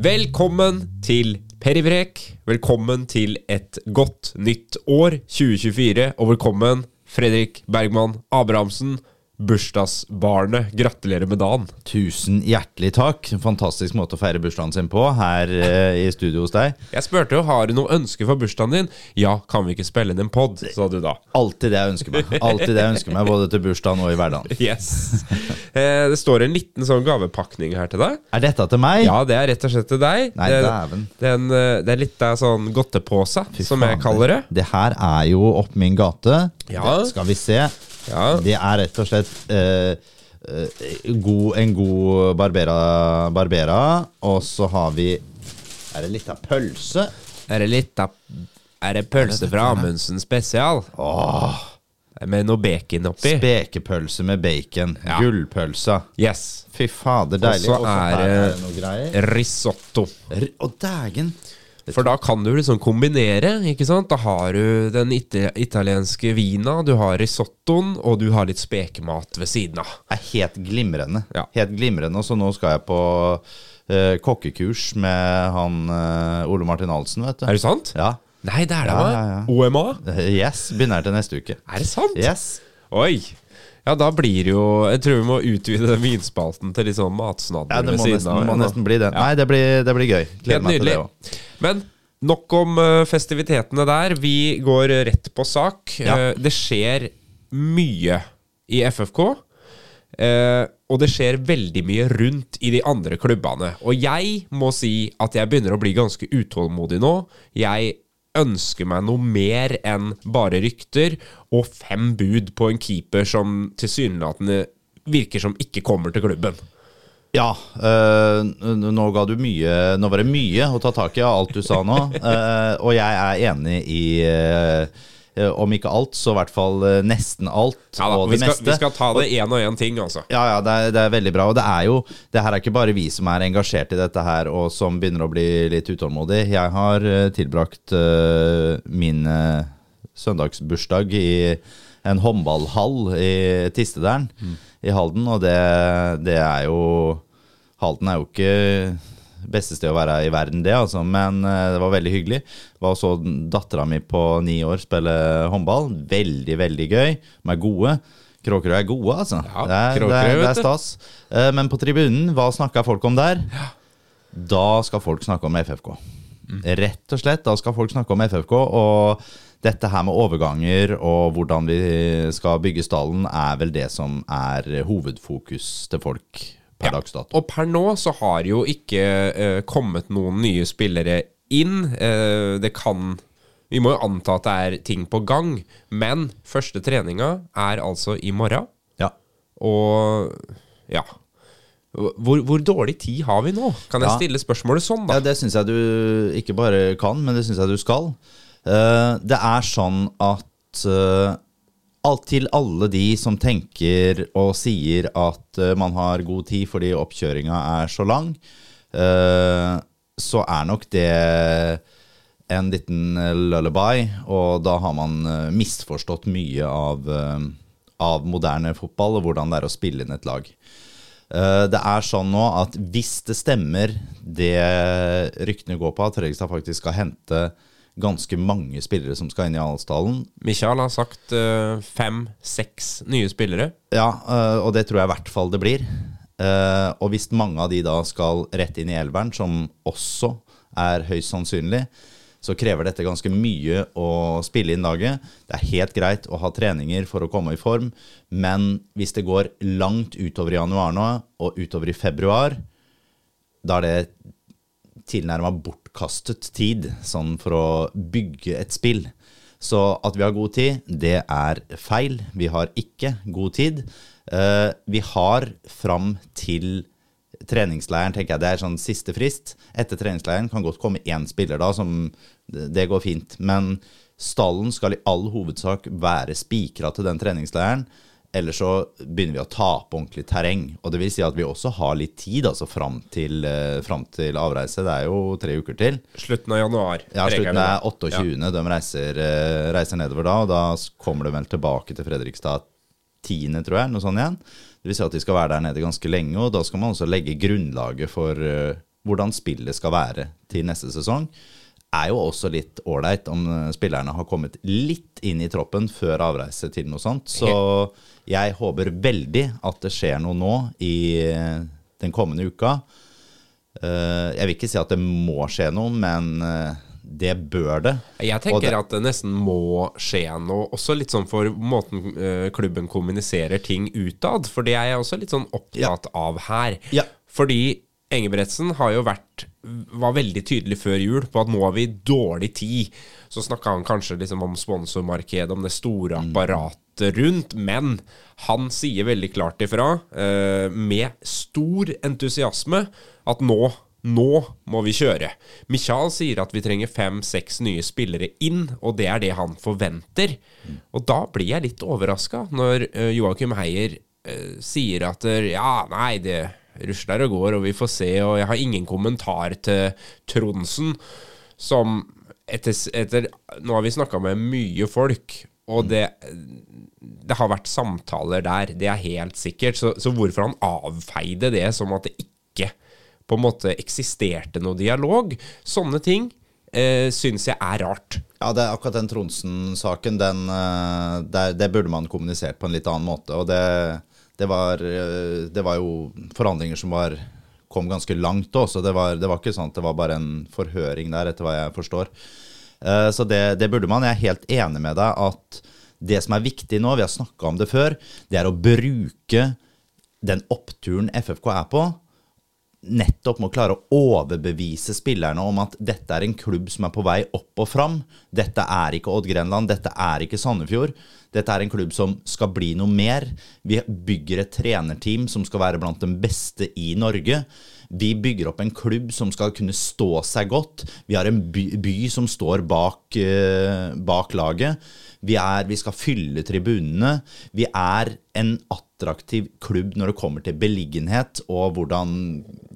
Velkommen til Perivrek. Velkommen til et godt nytt år, 2024. Og velkommen Fredrik Bergman Abrahamsen, bursdagsbarnet. Gratulerer med dagen. Tusen hjertelig takk. Fantastisk måte å feire bursdagen sin på her eh, i studio hos deg. Jeg spurte jo har du noe ønske for bursdagen din. Ja, kan vi ikke spille inn en pod? sa du da. Alltid det jeg ønsker meg. Alltid det jeg ønsker meg, Både til bursdagen og i hverdagen. Yes. Eh, det står en liten sånn gavepakning her til deg. Er dette til meg? Ja, det er rett og slett til deg. Nei, det, dæven. det, er en, eh, det er litt av sånn godtepose, som jeg kaller det. Det her er jo opp min gate. Ja. Skal vi se. Ja. Det er rett og slett eh, eh, god, en god barbera, barbera. Og så har vi Er det litt av pølse? Er det litt av Er det pølse fra? Amundsen spesial? Med noe bacon oppi? Spekepølse med bacon. Ja. Gullpølsa. yes. Fy fader, deilig. Og så er det- er det noe greier. Risotto. R- og dægen. For da kan du liksom kombinere, ikke sant? Da har du den ita italienske vina, du har risottoen, og du har litt spekemat ved siden av. Det er helt glimrende. Ja. Helt glimrende. Så nå skal jeg på uh, kokkekurs med han uh, Ole Martin Ahlsen, vet du. Er det sant? Ja. Nei, det er det, Ja, ja, ja. OMA? Eh, Yes. Begynner til neste uke. Er det sant? Yes. Oi. Ja, da blir det jo Jeg tror vi må utvide den vinspalten til litt sånn matsnadder Ja, det ved må siden nesten, av. må nesten bli. Ja. Nei, det blir, det blir gøy. Gleder meg til det òg. Men nok om eh, festivitetene der. Vi går rett på sak. Ja. Eh, det skjer mye i FFK. eh, og det skjer veldig mye rundt i de andre klubbene. Og jeg må si at jeg begynner å bli ganske utålmodig nå. Jeg ønsker meg noe mer enn bare rykter og fem bud på en keeper som tilsynelatende virker som ikke kommer til klubben. Ja, Øh, nå ga du mye Nå var det mye å ta tak i av alt du sa nå. øh, og jeg er enig i eh, om ikke alt, så i hvert fall eh, nesten alt. Ja da, og vi, skal, meste. vi skal ta det én og én ting, altså. Ja, ja, det er, det er veldig bra. Og det er jo Det her er ikke bare vi som er engasjert i dette her, og som begynner å bli litt utålmodig. Jeg har eh, tilbrakt uh, min uh, søndagsbursdag i en håndballhall i Tistedalen i Halden, og det, det er jo Halden er jo ikke beste sted å være i verden, det, altså. Men eh, det var veldig hyggelig. Var så dattera mi på ni år spille håndball. Veldig, veldig gøy. De er gode. Kråkerøy er gode, altså. Ja, det, er, det, er, det er stas. Eh, Men på tribunen, hva snakka folk om der? Da skal folk snakke om FFK. Mm. Rett og slett, da skal folk snakke om FFK. Og dette her med overganger og hvordan vi skal bygge stallen, er vel det som er hovedfokus til folk per Ja. dags dato. Og per nå så har jo ikke uh, kommet noen nye spillere inn. Uh, det kan Vi må jo anta at det er ting på gang. Men første treninga er altså i morgen. Ja. Og ja. Hvor, hvor dårlig tid har vi nå? Kan jeg Ja. stille spørsmålet sånn, da? Ja, det syns jeg du ikke bare kan, men det syns jeg du skal. Uh, det er sånn at alt til alle de som tenker og sier at eh, man har god tid fordi oppkjøringa er så lang, eh, så er nok det en liten eh, lullaby, og da har man misforstått mye av, av moderne fotball og hvordan det er å spille inn et lag. Det er sånn nå at hvis det stemmer det ryktene går på, at Fredrikstad faktisk skal hente ganske mange spillere som skal inn i Alsdalen Michael har sagt uh, fem-seks nye spillere. Ja, uh, og det tror jeg i hvert fall det blir. Uh, Og hvis mange av de da skal rett inn i elveren, som også er høyst sannsynlig, så krever dette ganske mye å spille inn laget. Det er helt greit å ha treninger for å komme i form, men hvis det går langt utover i januar nå, og utover i februar, da er det tilnærma bortkastet tid sånn for å bygge et spill. Så at vi har god tid, det er feil. Vi har ikke god tid. Eh, vi har fram til treningsleiren, tenker jeg det er sånn siste frist. Etter treningsleiren kan godt komme én spiller da, som Det går fint. Men stallen skal i all hovedsak være spikra til den treningsleiren. Eller så begynner vi å tape ordentlig terreng. Og det vil si at vi også har litt tid, altså fram til, eh, fram til avreise. Det er jo tre uker til. Slutten av januar. Ja, slutten er jeg med. 28. De reiser, eh, reiser nedover da, og da kommer de vel tilbake til Fredrikstad 10., tror jeg, noe sånt igjen. Det vil si at de skal være der nede ganske lenge, og da skal man også legge grunnlaget for, eh, hvordan spillet skal være til neste sesong, er jo også litt ålreit om eh, spillerne har kommet litt inn i troppen før avreise til noe sånt. Så jeg håper veldig at det skjer noe nå i eh, den kommende uka. Eh, Jeg vil ikke si at det må skje noe, men det bør det. Jeg tenker det- at det nesten må skje noe, også litt sånn for måten klubben kommuniserer ting utad. For det er jeg også litt sånn opptatt av her. Ja. Fordi Engebretsen har jo vært var veldig tydelig før jul på at nå har vi dårlig tid. Så snakka han kanskje liksom om sponsormarkedet, om det store apparatet rundt, men han sier veldig klart ifra, eh, med stor entusiasme, at nå nå må vi kjøre. Michael sier at vi trenger fem-seks nye spillere inn, og det er det han forventer. Og da blir jeg litt overraska når uh, Joakim Heier eh, sier at eh, ja, nei, det rusler og går, og vi får se, og jeg har ingen kommentar til Tronsen, som etter, etter Nå har vi snakka med mye folk, og det det har vært samtaler der, det er helt sikkert. Så, så hvorfor han avfeide det som at det ikke på en måte eksisterte noe dialog, sånne ting eh, syns jeg er rart. Ja, det er akkurat den Tronsen-saken, den, eh, det burde man kommunisert på en litt annen måte. Og det, det, var, eh, det var jo forhandlinger som var, kom ganske langt òg, så det var, det var ikke sånn at det var bare en forhøring der, etter hva jeg forstår. Eh, Så det, det burde man. Jeg er helt enig med deg at det som er viktig nå, vi har snakka om det før, det er å bruke den oppturen FFK er på, nettopp må klare å overbevise spillerne om at dette er en klubb som er på vei opp og fram. Dette er ikke Odd Grenland, dette er ikke Sandefjord. Dette er en klubb som skal bli noe mer. Vi bygger et trenerteam som skal være blant de beste i Norge. Vi bygger opp en klubb som skal kunne stå seg godt. Vi har en by, by som står bak, eh, bak laget. Vi, er, vi skal fylle tribunene. Vi er en attraktiv klubb når det kommer til beliggenhet og hvordan,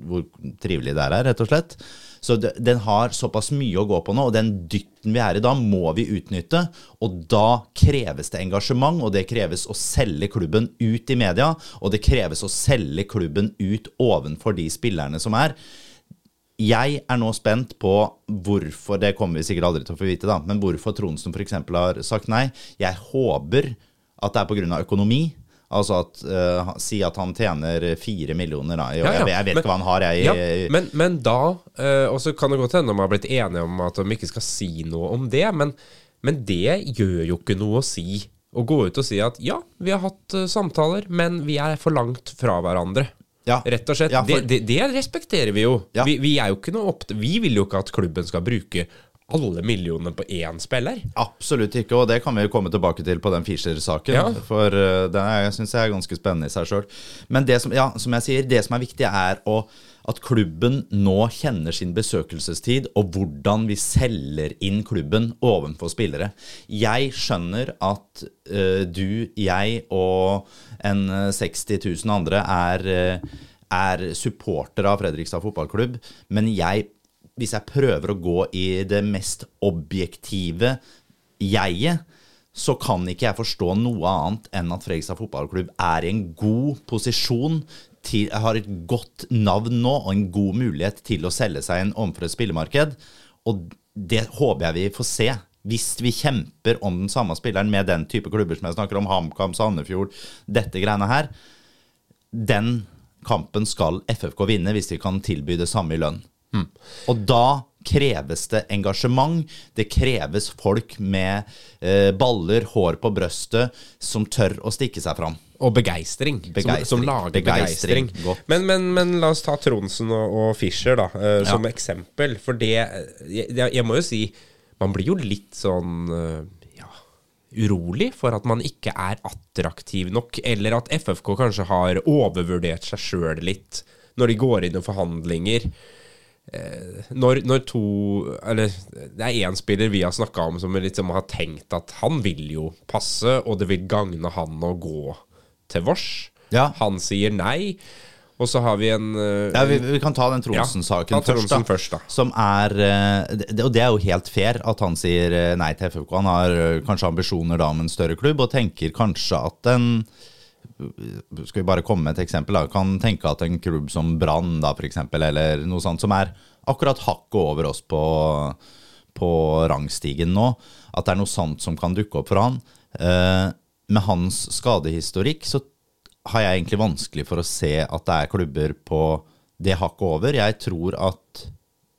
hvor trivelig det er her, rett og slett. Så det, den har såpass mye å gå på nå, og den dytten vi er i da, må vi utnytte. Og da kreves det engasjement, og det kreves å selge klubben ut i media. Og det kreves å selge klubben ut ovenfor de spillerne som er. Jeg er nå spent på hvorfor, det kommer vi sikkert aldri til å få vite, da, men hvorfor Tronsen f.eks. har sagt nei. Jeg håper at det er pga. økonomi. Altså at uh, Si at han tjener fire millioner, da. Jeg, Ja, ja. jeg, jeg vet Men- ikke hva han har, jeg. Ja, men, men da uh, Og så kan det godt hende de har blitt enige om at de ikke skal si noe om det, men, men det gjør jo ikke noe å si. Å gå ut og si at ja, vi har hatt uh, samtaler, men vi er for langt fra hverandre. Ja. Rett og slett. Ja, for- det, det, det respekterer vi jo. Ja. Vi, vi er jo ikke noe opp Vi vil jo ikke at klubben skal bruke alle millionene på én spiller. Absolutt ikke, og det kan vi jo komme tilbake til på den Fischer-saken. Ja. For det er, jeg syns jeg er ganske spennende i seg sjøl. Men det som, ja, som jeg sier, det som er viktig, er å, at klubben nå kjenner sin besøkelsestid, og hvordan vi selger inn klubben ovenfor spillere. Jeg skjønner at uh, du, jeg og en eh, 60 000 andre er, uh, er supportere av Fredrikstad fotballklubb, men jeg hvis jeg prøver å gå i det mest objektive jeget, så kan ikke jeg forstå noe annet enn at Fredrikstad fotballklubb er i en god posisjon til, har et godt navn nå og en god mulighet til å selge seg inn overfor et spillemarked. Og det håper jeg vi får se. Hvis vi kjemper om den samme spilleren med den type klubber som jeg snakker om, HamKam, Sandefjord, dette greiene her, den kampen skal FFK vinne hvis de kan tilby det samme i lønn. Og da kreves det engasjement. Det kreves folk med eh, baller, hår på brøstet, som tør å stikke seg fram. Og begeistring. Som, Begeistring. som lager Begeistring. begeistring. Men, men, men la oss ta Tronsen og, og Fischer da, eh, Ja. som eksempel. For det jeg, jeg jeg må jo si Man blir jo litt sånn eh, ja, urolig for at man ikke er attraktiv nok, eller at FFK kanskje har overvurdert seg sjøl litt når de går inn i forhandlinger. Eh, når, når to Eller det er én spiller vi har snakka om som liksom har tenkt at han vil jo passe, og det vil gagne han å gå til vårs. Ja. Han sier nei. Og så har vi en uh, Ja, vi, vi kan ta den Tronsen-saken Ja, først, da. først, da. Som er eh, det, Og det er jo helt fair at han sier nei til FFK. Han har kanskje ambisjoner da om en større klubb, og tenker kanskje at en Skal vi bare komme med et eksempel? da Kan tenke at en klubb som Brann, eller noe sånt, som er akkurat hakket over oss på, på rangstigen nå, at det er noe sånt som kan dukke opp for han. Eh, med hans skadehistorikk så har jeg egentlig vanskelig for å se at det er klubber på det hakket over. Jeg tror at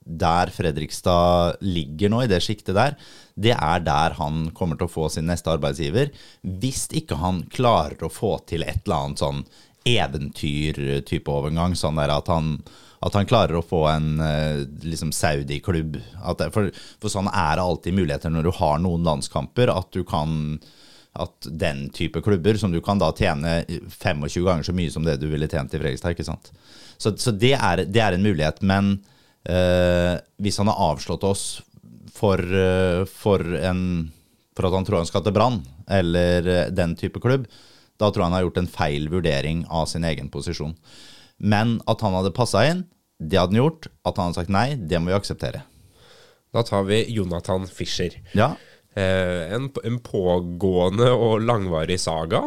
der Fredrikstad ligger nå, i det sjiktet der, det er der han kommer til å få sin neste arbeidsgiver. Hvis ikke han klarer å få til et eller annet sånn eventyrtype overgang, sånn der at han, at han klarer å få en eh, liksom Saudi-klubb. For, for sånn er det alltid muligheter når du har noen landskamper, at du kan at den type klubber, som du kan da tjene 25 ganger så mye som det du ville tjent i Fredrikstad. ikke sant? Så, så det, er, det, er, en mulighet. Men hvis han har avslått oss for, uh, for, en, for, at han tror han skal til Brann, eller uh, den type klubb, da tror jeg han har gjort en feil vurdering av sin egen posisjon. Men at han hadde passa inn, det hadde han gjort. At han hadde sagt nei, det må vi akseptere. Da tar vi Jonathan Fischer. Ja. En, en, pågående og langvarig saga.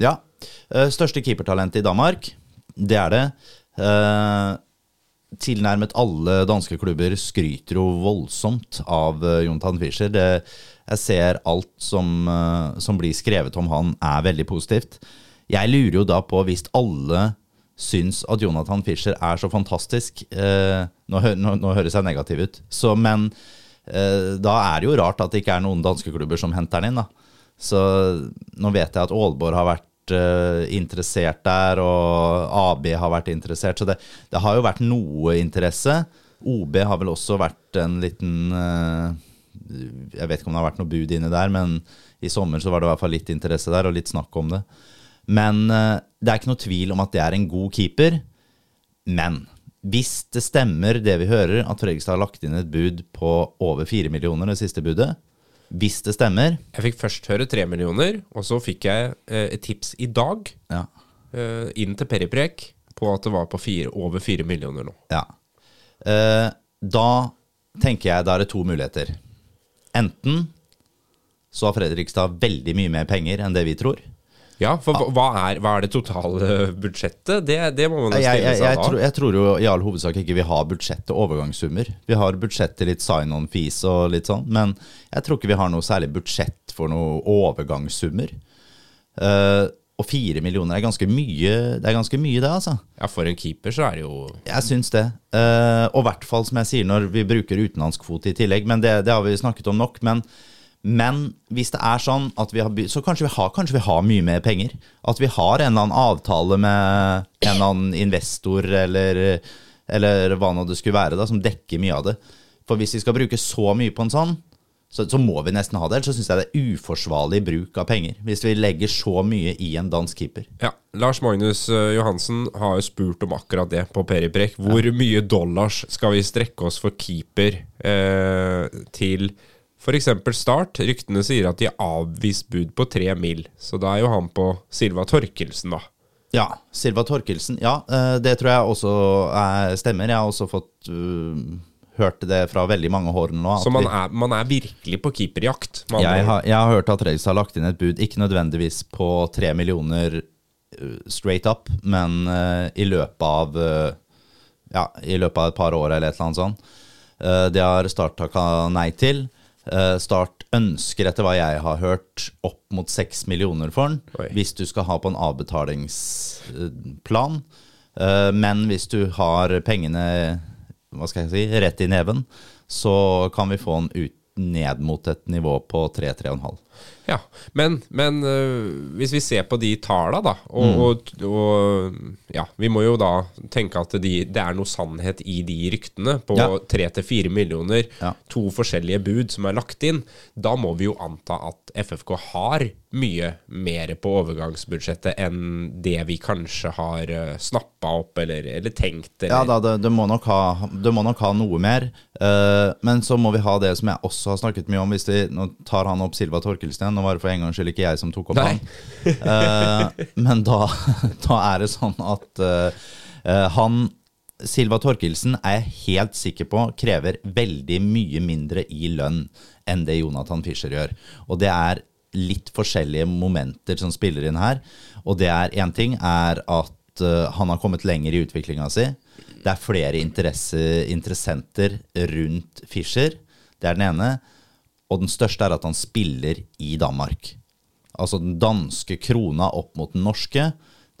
Ja. Største keepertalent i Danmark. Det er det tilnærmet alle danske klubber skryter jo voldsomt av Jontan Fischer. Det, jeg ser alt som, uh, som, blir skrevet om han, er veldig positivt. Jeg lurer jo da på, hvis alle syns at Jonathan Fischer er så fantastisk eh, nå, nå, nå, høres jeg negativ ut, så, men da er det jo rart at det ikke er noen danske klubber som henter han inn. da. Så nå vet jeg at Aalborg har vært uh, interessert der, og AB har vært interessert. Så det, det, har jo vært noe interesse. OB har vel også vært en liten uh, Jeg vet ikke om det har vært noe bud inne der, men i sommer så var det i hvert fall litt interesse der, og litt snakk om det. Men uh, det er ikke noe tvil om at det er en god keeper. Men hvis det stemmer det vi hører, at Fredrikstad har lagt inn et bud på over fire millioner, det siste budet, hvis det stemmer. Jeg fikk først høre tre millioner, og så fikk jeg eh, et tips i dag ja. eh, inn til Periprek på at det var på fire, over fire millioner nå. Ja. Eh, da tenker jeg da er det to muligheter. Enten så har Fredrikstad veldig mye mer penger enn det vi tror. Ja, for hva er, hva er det totale budsjettet? Det, det må man jo stille seg jeg, Jeg, jeg, tror jo i all hovedsak ikke vi har budsjett til overgangssummer. Vi har budsjett til litt sign-on-fees og litt sånn, men jeg tror ikke vi har noe særlig budsjett for noe overgangssummer. Uh, og fire millioner er ganske mye, det er ganske mye, det, altså. Ja, for en keeper så er det jo Jeg syns det. Uh, og i hvert fall, som jeg sier, når vi bruker utenlandsk fot i tillegg. Men det, det har vi snakket om nok. men men hvis det er sånn at vi har Så kanskje vi har, kanskje vi har mye mer penger. At vi har en eller annen avtale med en eller annen investor eller, eller hva nå det skulle være, da, som dekker mye av det. For hvis vi skal bruke så mye på en sånn, så, så må vi nesten ha det. Ellers så syns jeg det er uforsvarlig bruk av penger. Hvis vi legger så mye i en dansk keeper. Ja, Lars Magnus uh, Johansen har jo spurt om akkurat det på Periprek. Hvor ja. mye dollars skal vi strekke oss for keeper eh, til F.eks. Start. Ryktene sier at de har avvist bud på tre mil. Så da er jo han på Silva Torkelsen, da. Ja, Silva Torkelsen. Ja, eh, det tror jeg også er, stemmer. Jeg har også fått uh, hørt det fra veldig mange hold nå. Så man er, man er, virkelig på keeperjakt? Jeg har, jeg har, hørt at Reis har lagt inn et bud, ikke nødvendigvis på tre millioner uh, straight up, men uh, i løpet av ja, i løpet av et par år eller et eller annet sånt. det har Start takka nei til. Eh, Start ønsker, etter hva jeg har hørt, opp mot seks millioner for den. Oi. Hvis du skal ha på en avbetalingsplan. Eh, men hvis du har pengene hva skal jeg si, rett i neven, så kan vi få den ut ned mot et nivå på 3-3,5. Ja, men, men uh, hvis vi ser på de tallene, da, og, mm. og, og, ja, vi må jo da tenke at de, det er noe sannhet i de ryktene på tre til fire millioner, ja. to forskjellige bud som er lagt inn. Da må vi jo anta at FFK har mye mer på overgangsbudsjettet enn det vi kanskje har uh, eh, snappa opp eller, eller tenkt. Eller. Ja da, det, det, må ha, det, må nok ha, noe mer. Uh, men så må vi ha det som jeg også har snakket mye om. Hvis de, nå tar han opp Silva Torkelsten, Nå var det for en gangs skyld ikke jeg som tok opp Nei. han. Uh, men da, da, er det sånn at han Silva Torkelsen er jeg helt sikker på krever veldig mye mindre i lønn enn det Jonathan Fischer gjør. Og det er litt forskjellige momenter som spiller inn her. Og det er én ting er at uh, han har kommet lenger i utviklinga si. Det er flere interesse, interessenter rundt Fischer. Det er den ene. Og den største er at han spiller i Danmark. Altså den danske krona opp mot den norske.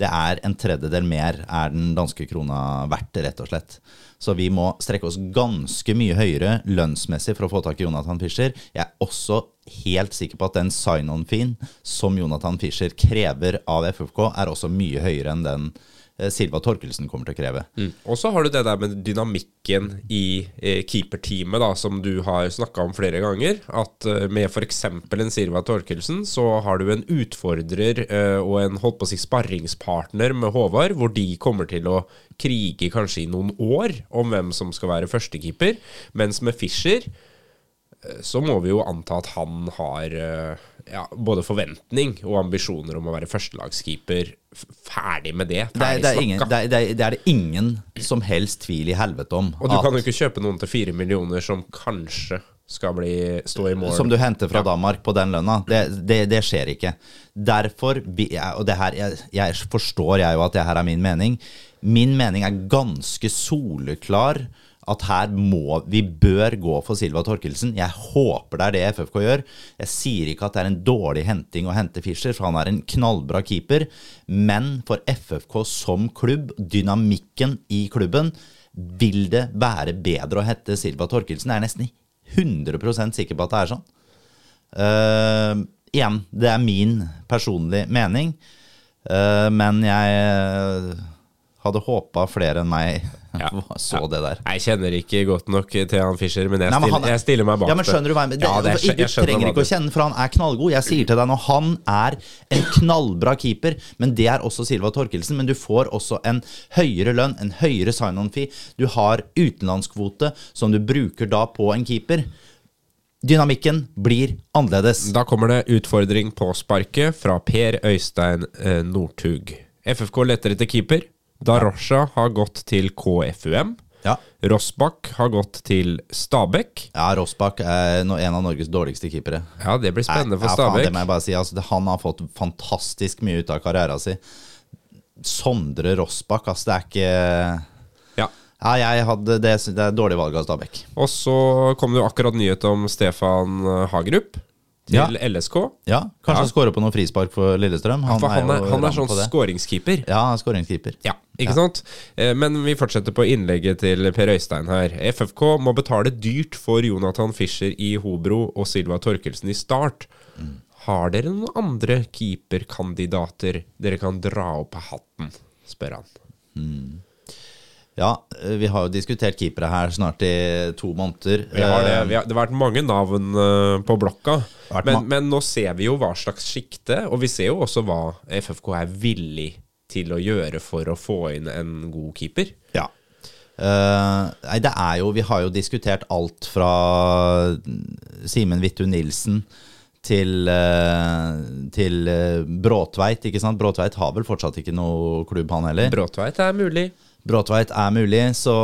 Det er en tredjedel mer er den danske krona verdt, rett og slett. Så vi må strekke oss ganske mye høyere lønnsmessig for å få tak i Jonathan Fischer. Jeg er også helt sikker på at den sign-on-feen som Jonathan Fischer krever av FFK, er også mye høyere enn den Silva Torkelsen kommer til å kreve. Mm. Og så har du det der med dynamikken i eh, keeperteamet, da, som du har snakka om flere ganger. At eh, med f.eks. en Silva Torkelsen, så har du en utfordrer eh, og en holdt på å si sparringspartner med Håvard, hvor de kommer til å krige kanskje i noen år om hvem som skal være førstekeeper. Mens med Fischer eh, så må vi jo anta at han har eh, ja, både forventning og ambisjoner om å være førstelagskeeper. Ferdig med det. Det er, det, er ingen, det, er, det, er, det ingen som helst tvil i helvete om. Og du at- kan jo ikke kjøpe noen til fire millioner som kanskje skal bli, stå i mål. Som du henter fra Danmark på den lønna. Det, det, det skjer ikke. Derfor, og det her, jeg, jeg forstår jeg jo at det her er min mening. Min mening er ganske soleklar at her må Vi bør gå for Silva Torkelsen. Jeg håper det er det FFK gjør. Jeg sier ikke at det er en dårlig henting å hente Fischer, for han er en knallbra keeper. Men for FFK som klubb, dynamikken i klubben, vil det være bedre å hete Silva Torkelsen. Jeg er nesten 100% sikker på at det er sånn. Uh, igjen, det er min personlige mening, uh, men jeg eh, hadde håpa flere enn meg Ja. så det der. Jeg kjenner ikke godt nok til han Fischer, men jeg, Nei, men han stiller, jeg stiller meg bak ja, men skjønner Du hva jeg det, Ja, det, Det- jeg, jeg trenger ikke å kjenne, for han er knallgod. Jeg sier til deg nå, han er en knallbra keeper, men det er også Silva Torkelsen. Men du får også en høyere lønn, en høyere sign-on-fee. Du har utenlandskvote som du bruker da på en keeper. Dynamikken blir annerledes. Da kommer det utfordring på sparket fra Per Øystein eh, Northug. FFK leter etter keeper. Darosha har gått til KFUM. Ja. Rossbakk har gått til Stabæk. Ja, Rossbakk er en av Norges dårligste keepere. Ja, det blir spennende for Stabæk. ja, faen, det må jeg bare si. Altså, han har fått fantastisk mye ut av karrieren sin. Sondre Rossbakk, altså, det er ikke Ja. Ja, jeg hadde det, det er dårlig valg av Stabæk. Og så kom det jo akkurat nyhet om Stefan eh, Hagerup til Ja. LSK. Ja, kanskje Ja. han scorer på noen frispark for Lillestrøm. For han er, er, han er sånn skåringskeeper. Ja, han er skåringskeeper. Ja, ikke sant? Eh, Men vi fortsetter på innlegget til Per Øystein her. FFK må betale dyrt for Jonathan Fischer i Hobro og Silva Torkelsen i Start. Har dere noen andre keeperkandidater dere kan dra opp av hatten? spør han. Ja, eh, vi har jo diskutert keepere her snart i to måneder. Vi har det, Eh, vi har, det har vært mange navn på blokka, men, men nå ser vi jo hva slags sjikte, og vi ser jo også hva FFK er villig til å gjøre for å få inn en god keeper. Ja. Uh, nei, det er jo Vi har jo diskutert alt fra Simen Vittu Nilsen til, uh, til uh, Bråtveit, ikke sant? Bråtveit har vel fortsatt ikke noe klubb, han heller. Bråtveit er mulig. Bråtveit er mulig, så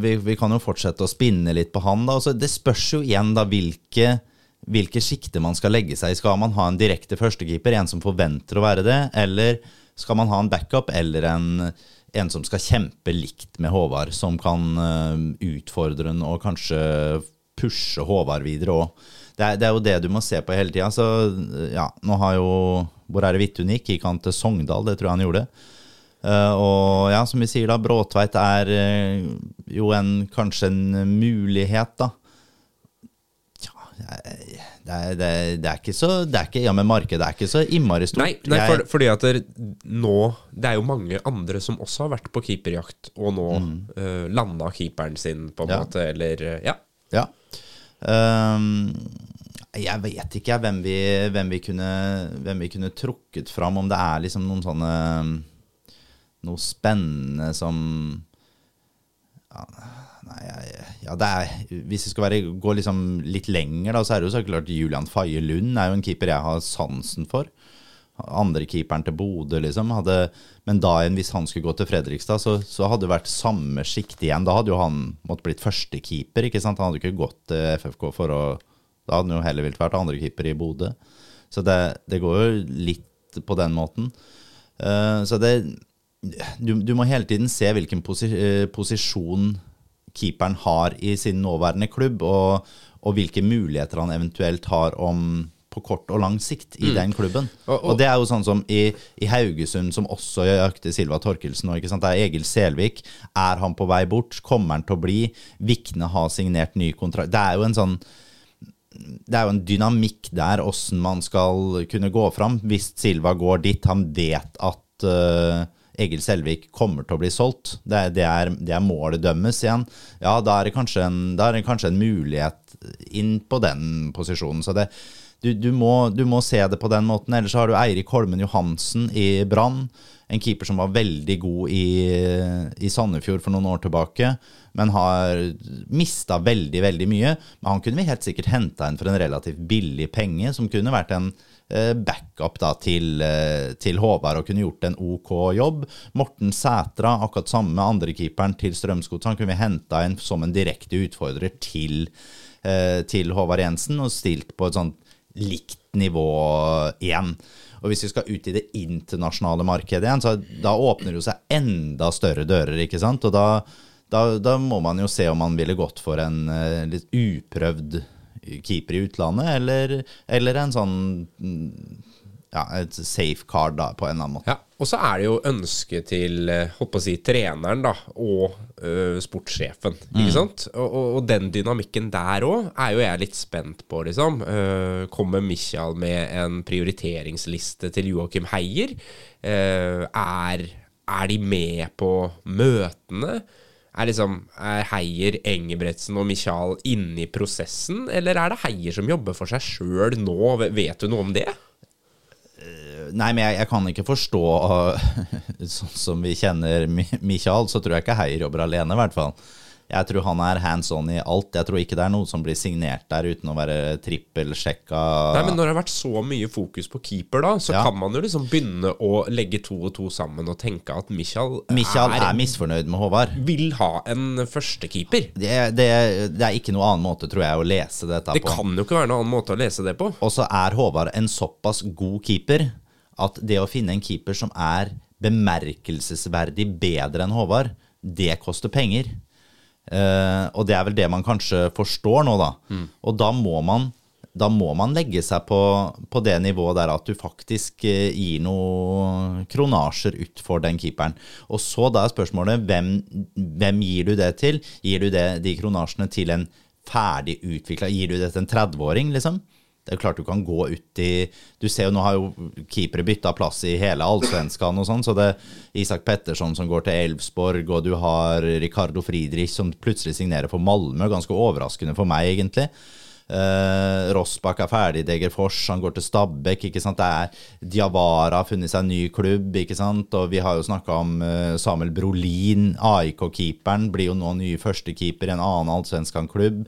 vi, vi kan jo fortsette å spinne litt på han. da. Altså, det spørs jo igjen da hvilke, hvilke sjikter man skal legge seg i. Skal man ha en direkte førstekeeper, en som forventer å være det, eller skal man ha en backup eller en, en som skal kjempe likt med Håvard, som kan eh, utfordre den og kanskje pushe Håvard videre òg. Det, det er jo det du må se på hele tida. Ja, nå har jo Hvor er det Vittunik? Gikk han til Sogndal? Det tror jeg han gjorde. Uh, og ja, som vi sier da, Bråtveit er uh, jo en, kanskje en mulighet, da. Ja, jeg- det er, det, det er ikke så det er ikke, Ja, men markedet er ikke så innmari stort. Nei, nei for, fordi at det, nå Det er jo mange andre som også har vært på keeperjakt, og nå mm. landa keeperen sin, på en Ja. måte, eller eh, Ja. Ja. Um, jeg vet ikke hvem vi, hvem, vi kunne, hvem vi kunne trukket fram, om det er liksom noen sånne Noe spennende som ja, ja, er Hvis vi skal være, gå liksom litt lenger, da, så er det jo så klart Julian Faye Lund er jo en keeper jeg har sansen for. Andre keeperen til Bodø, liksom. Hadde, men da igjen, hvis han skulle gå til Fredrikstad, så, så hadde det vært samme sjikt igjen. Da hadde jo han måttet blitt førstekeeper, ikke sant. Han hadde ikke gått til FFK for å Da hadde han jo heller villet vært andrekeeper i Bodø. Så det, det går jo litt på den måten. Uh, så det du, du må hele tiden se hvilken posi, eh, posisjon keeperen har i sin nåværende klubb, og, og hvilke muligheter han eventuelt har om på kort og lang sikt i den klubben. Og- og- Og, det er jo sånn som i, i Haugesund, som også jakter Silva Torkelsen nå. Det er Egil Selvik. Er han på vei bort? Kommer han til å bli? Vikne har signert ny kontrakt. Det er jo en sånn det er jo en dynamikk der, åssen man skal kunne gå fram. Hvis Silva går dit, han vet at eh, Egil Selvik kommer til å bli solgt. Det, det, er, det er målet dømmes igjen. Ja, da er det kanskje en, det kanskje en mulighet inn på den posisjonen. Så det, du, du, må, du må se det på den måten. Ellers har du Eirik Holmen Johansen i Brann. En keeper som var veldig god i, i Sandefjord for noen år tilbake, men har mista veldig, veldig mye. Men han kunne vi helt sikkert henta inn for en relativt billig penge, som kunne vært en backup da, til, eh, til Håvard og kunne gjort en OK jobb. Morten Sætra, akkurat samme andrekeeperen til Strømsgodset, han kunne vi henta inn som en direkte utfordrer til, eh, til Håvard Jensen og stilt på et sånt likt nivå igjen. Og hvis vi skal ut i det internasjonale markedet igjen, så da åpner det jo seg enda større dører, ikke sant? Og da, da, da må man jo se om man ville gått for en eh, litt uprøvd keeper i utlandet, eller, eller en sånn mm, ja, et safe card da, på en eller annen måte. Ja, Og så er det jo ønsket til håper på å si, treneren da, og ø, sportssjefen. Ikke sant? Og, og, og den dynamikken der òg er jo jeg litt spent på, liksom. Uh, kommer Michael med en prioriteringsliste til Joakim Heier? Uh, er, er de med på møtene? Er, liksom, er Heier, Engebretsen og Michael inne i prosessen, eller er det Heier som jobber for seg sjøl nå? Vet du noe om det? Nei, men jeg, jeg kan ikke forstå Sånn som vi kjenner Mi- Michael, så tror jeg ikke Heier jobber alene, i hvert fall. Jeg tror han er hands on i alt. Jeg tror ikke det er noe som blir signert der uten å være trippelsjekka. Nei, men når det har vært så mye fokus på keeper, da, så Ja. kan man jo liksom begynne å legge to og to sammen og tenke at Michael, Michael er, er misfornøyd med Håvard. vil ha en førstekeeper. Det, det, det er ikke noe annen måte, tror jeg, å lese dette Det på. kan jo ikke være noen annen måte å lese det på. Og så er Håvard en såpass god keeper at det å finne en keeper som er bemerkelsesverdig bedre enn Håvard, det koster penger. Eh, og det er vel det man kanskje forstår nå, da. Og da må man da må man legge seg på, på det nivået der at du faktisk eh, gir noen kronasjer ut for den keeperen. Og så da er spørsmålet hvem, hvem gir du det til? Gir du det, de kronasjene til en ferdig utvikla Gir du det til en 30-åring, liksom? Det er klart du kan gå ut i Du ser jo nå har jo keepere bytta plass i hele allsvenskan og sånn, så det er Isak Petterson som går til Elfsborg, og du har Ricardo Friedrich som plutselig signerer for Malmö. Ganske overraskende for meg, egentlig. Eh, Rossbakk er ferdig i Degerfors, han går til Stabæk. ikke sant? Det er Diawara har funnet seg en ny klubb, ikke sant? og vi har jo snakka om eh, Samuel Brolin, AIK-keeperen, blir jo nå ny førstekeeper i en annen allsvenskan-klubb.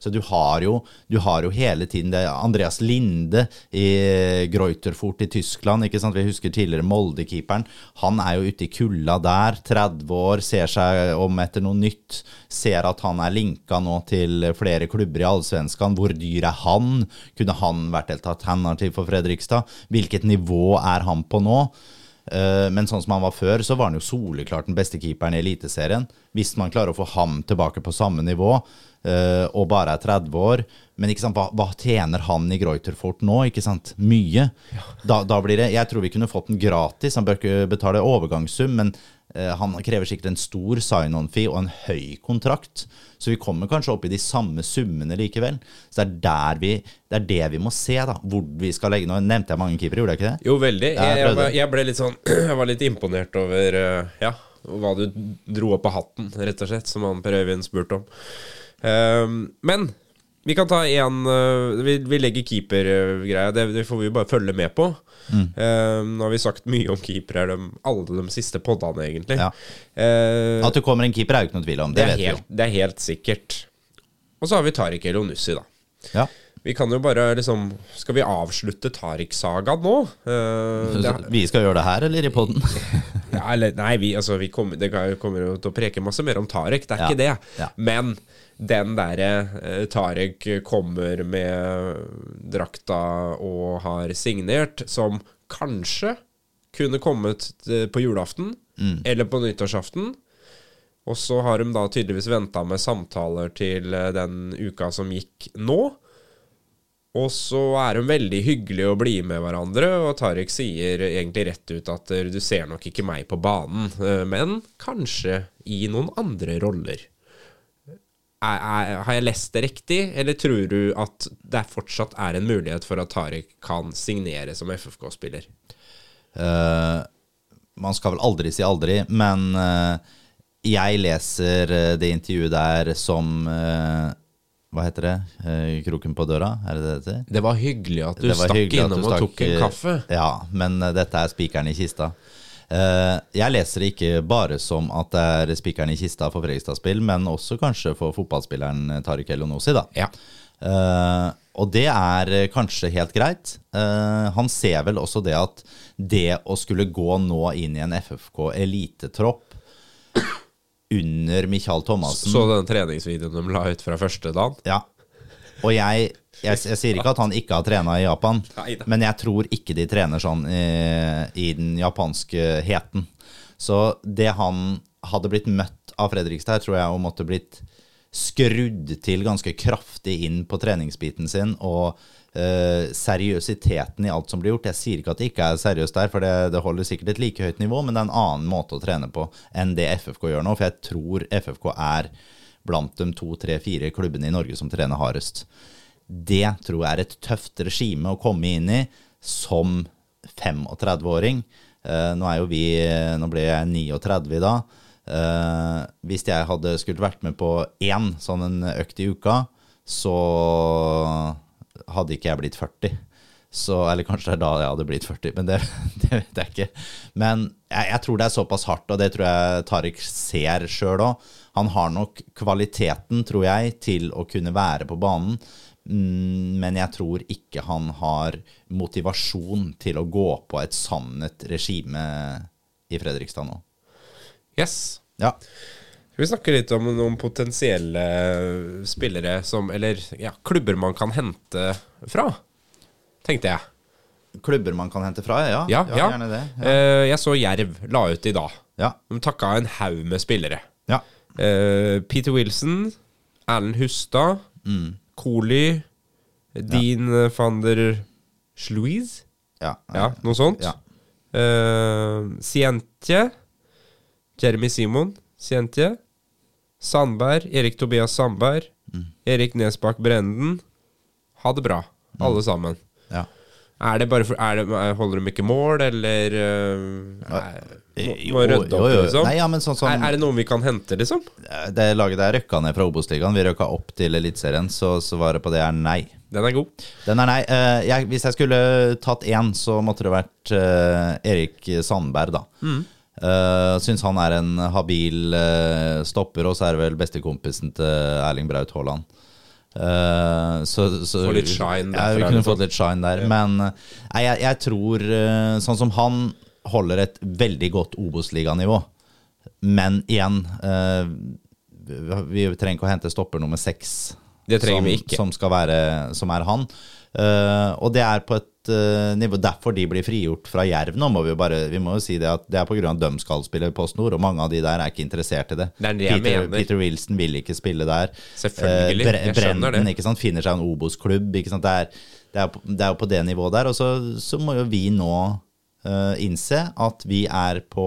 Så du har, jo, du har jo hele tiden det Andreas Linde i Greuterfurt i Tyskland. ikke sant? Vi husker tidligere Molde-keeperen. Han er jo ute i kulda der. 30 år, ser seg om etter noe nytt. Ser at han er linka nå til flere klubber i Allsvenskan. Hvor dyr er han? Kunne han vært et alternativ for Fredrikstad? Hvilket nivå er han på nå? Eh, Men sånn som han var før, så var han jo soleklart den beste keeperen i Eliteserien. Hvis man klarer å få ham tilbake på samme nivå, eh, og bare er 30 år Men ikke sant, hva, hva tjener han i Greuterfort nå? Ikke sant? Mye. Da, da blir det Jeg tror vi kunne fått den gratis. Han bør ikke betale overgangssum, men eh, han krever sikkert en stor sign-on-fee og en høy kontrakt. Så vi kommer kanskje opp i de samme summene likevel. Så det er der vi Det er det vi må se, da. Hvor vi skal legge Nå nevnte jeg mange keepere, gjorde jeg ikke det? Jo, veldig. Jeg Jeg, jeg, var- jeg ble litt sånn Jeg var litt imponert over eh, Ja, hva du dro opp av hatten, rett og slett, som han Per Øyvind spurte om. Ehm, men vi kan ta én vi, vi legger keepergreia. Det, det får vi bare følge med på. Mm. Uh, nå har vi sagt mye om keepere de, alle de siste poddene, egentlig. Ja. Uh, At det kommer en keeper, er jo ikke noe tvil om. Det, det, er helt, det er helt sikkert. Og så har vi Tariq Elionussi, da. Ja. Vi kan jo bare liksom Skal vi avslutte Tariq-sagaen nå? Uh, det, Vi skal gjøre det her, eller i poden? Ja, nei, vi, altså, vi kommer, det kommer jo til å preke masse mer om Tariq, det er Ja, ikke det. Men den derre eh, Tarek kommer med drakta og har signert, som kanskje kunne kommet eh, på julaften Mm. eller på nyttårsaften. Og så har de da tydeligvis venta med samtaler til eh, den uka som gikk nå. Og så er de veldig hyggelige og blide med hverandre, og Tariq sier egentlig rett ut at du ser nok ikke meg på banen, men kanskje i noen andre roller. Er, er, har jeg lest det riktig, eller tror du at det fortsatt er en mulighet for at Tariq kan signere som FFK-spiller? Uh, man skal vel aldri si aldri, men uh, jeg leser eh, det intervjuet der som uh, Hva heter det? Eh, kroken på døra? Er det det det heter? Det var hyggelig at du stakk innom og tok en eh, kaffe. Ja, men eh, dette er spikeren i kista. Eh, jeg leser det ikke bare som at det er spikeren i kista for Fredrikstad-spill, men også kanskje for fotballspilleren eh, Tariq Elonosi, da. Ja. Eh, og det er kanskje helt greit. Han ser vel også det at det å skulle gå nå inn i en FFK elitetropp under Michael Thomassen Så den treningsvideoen de la ut fra første dagen? Ja. Og jeg, jeg, jeg sier ikke at han ikke har trena i Japan, men jeg tror ikke de trener sånn i, i den japanske heten. Så det han hadde blitt møtt av Fredrikstad, tror jeg hun måtte blitt skrudd til ganske kraftig inn på treningsbiten sin, og Uh, seriøsiteten i alt som blir gjort. Jeg sier ikke at det ikke er seriøst der, for det, det holder sikkert et like høyt nivå, men det er en annen måte å trene på enn det FFK gjør nå, for jeg tror FFK er blant de to, tre, fire klubbene i Norge som trener hardest. Det tror jeg er et tøft regime å komme inn i som 35-åring. Eh, nå er jo vi Nå ble jeg 39 da. Eh, hvis jeg hadde skulle vært med på én sånn en økt i uka, så hadde ikke jeg blitt 40. Så, eller kanskje det er da jeg hadde blitt 40, men det, det vet jeg ikke. Men jeg, jeg tror det er såpass hardt, og det tror jeg Tariq ser sjøl òg. Han har nok kvaliteten, tror jeg, til å kunne være på banen. Mm, Men jeg tror ikke han har motivasjon til å gå på et sannet regime i Fredrikstad nå. Yes. Ja. Skal vi snakke litt om noen potensielle spillere som Eller ja, klubber man kan hente fra? Tenkte jeg. Klubber man kan hente fra? Ja, Ja, ja. gjerne det. Ja. Eh, jeg så Jerv la ut i dag. Ja. De takka en haug med spillere. ja. Eh, Peter Wilson, Erlend Hustad, Mm. Cooley, Dean van der Sluiz ja. Ja, noe sånt. Ja. Uh, Sientje, Jeremy Simon, Sientje, Sandberg, Erik Tobias Sandberg, Mm. Erik Nesbakk Brenden. Ha det bra, alle sammen. ja. Er det bare for, er det, Holder de ikke mål, eller uh, er, må, rydde opp, liksom? Nei, ja, men sånn som er, er det noen vi kan hente, liksom? Det laget der røkka ned fra Obos-ligaen. Vi røkka opp til Eliteserien, så svaret på det er nei. Den er god. Den er nei. Eh, jeg, hvis jeg skulle tatt én, så måtte det vært eh, Erik Sandberg, da. Mm. Syns han er en habil uh, stopper, og så er det vel bestekompisen til Erling Braut Haaland. Uh, så, så, Få litt shine Ja, vi kunne liksom. fått litt shine der. Men eh, nei, jeg, jeg tror Sånn som han holder et veldig godt Obos-liganivå. Men igjen eh, Vi trenger ikke å hente stopper nummer seks. Det trenger som, vi ikke. Som skal være Som er han. Uh, og det er på et uh, nivå Derfor de blir frigjort fra Jerv nå, må vi bare Vi må jo si det at det er av at de skal spille Post Nord, og mange av de der er ikke interessert i det. Det det Peter. Peter Wilson vil ikke spille der. Selvfølgelig, uh, jeg skjønner Brenden det. sant, finner seg en Obos-klubb. Det det, er, det jo på det nivået der. Og så, så må jo vi nå innse at vi er på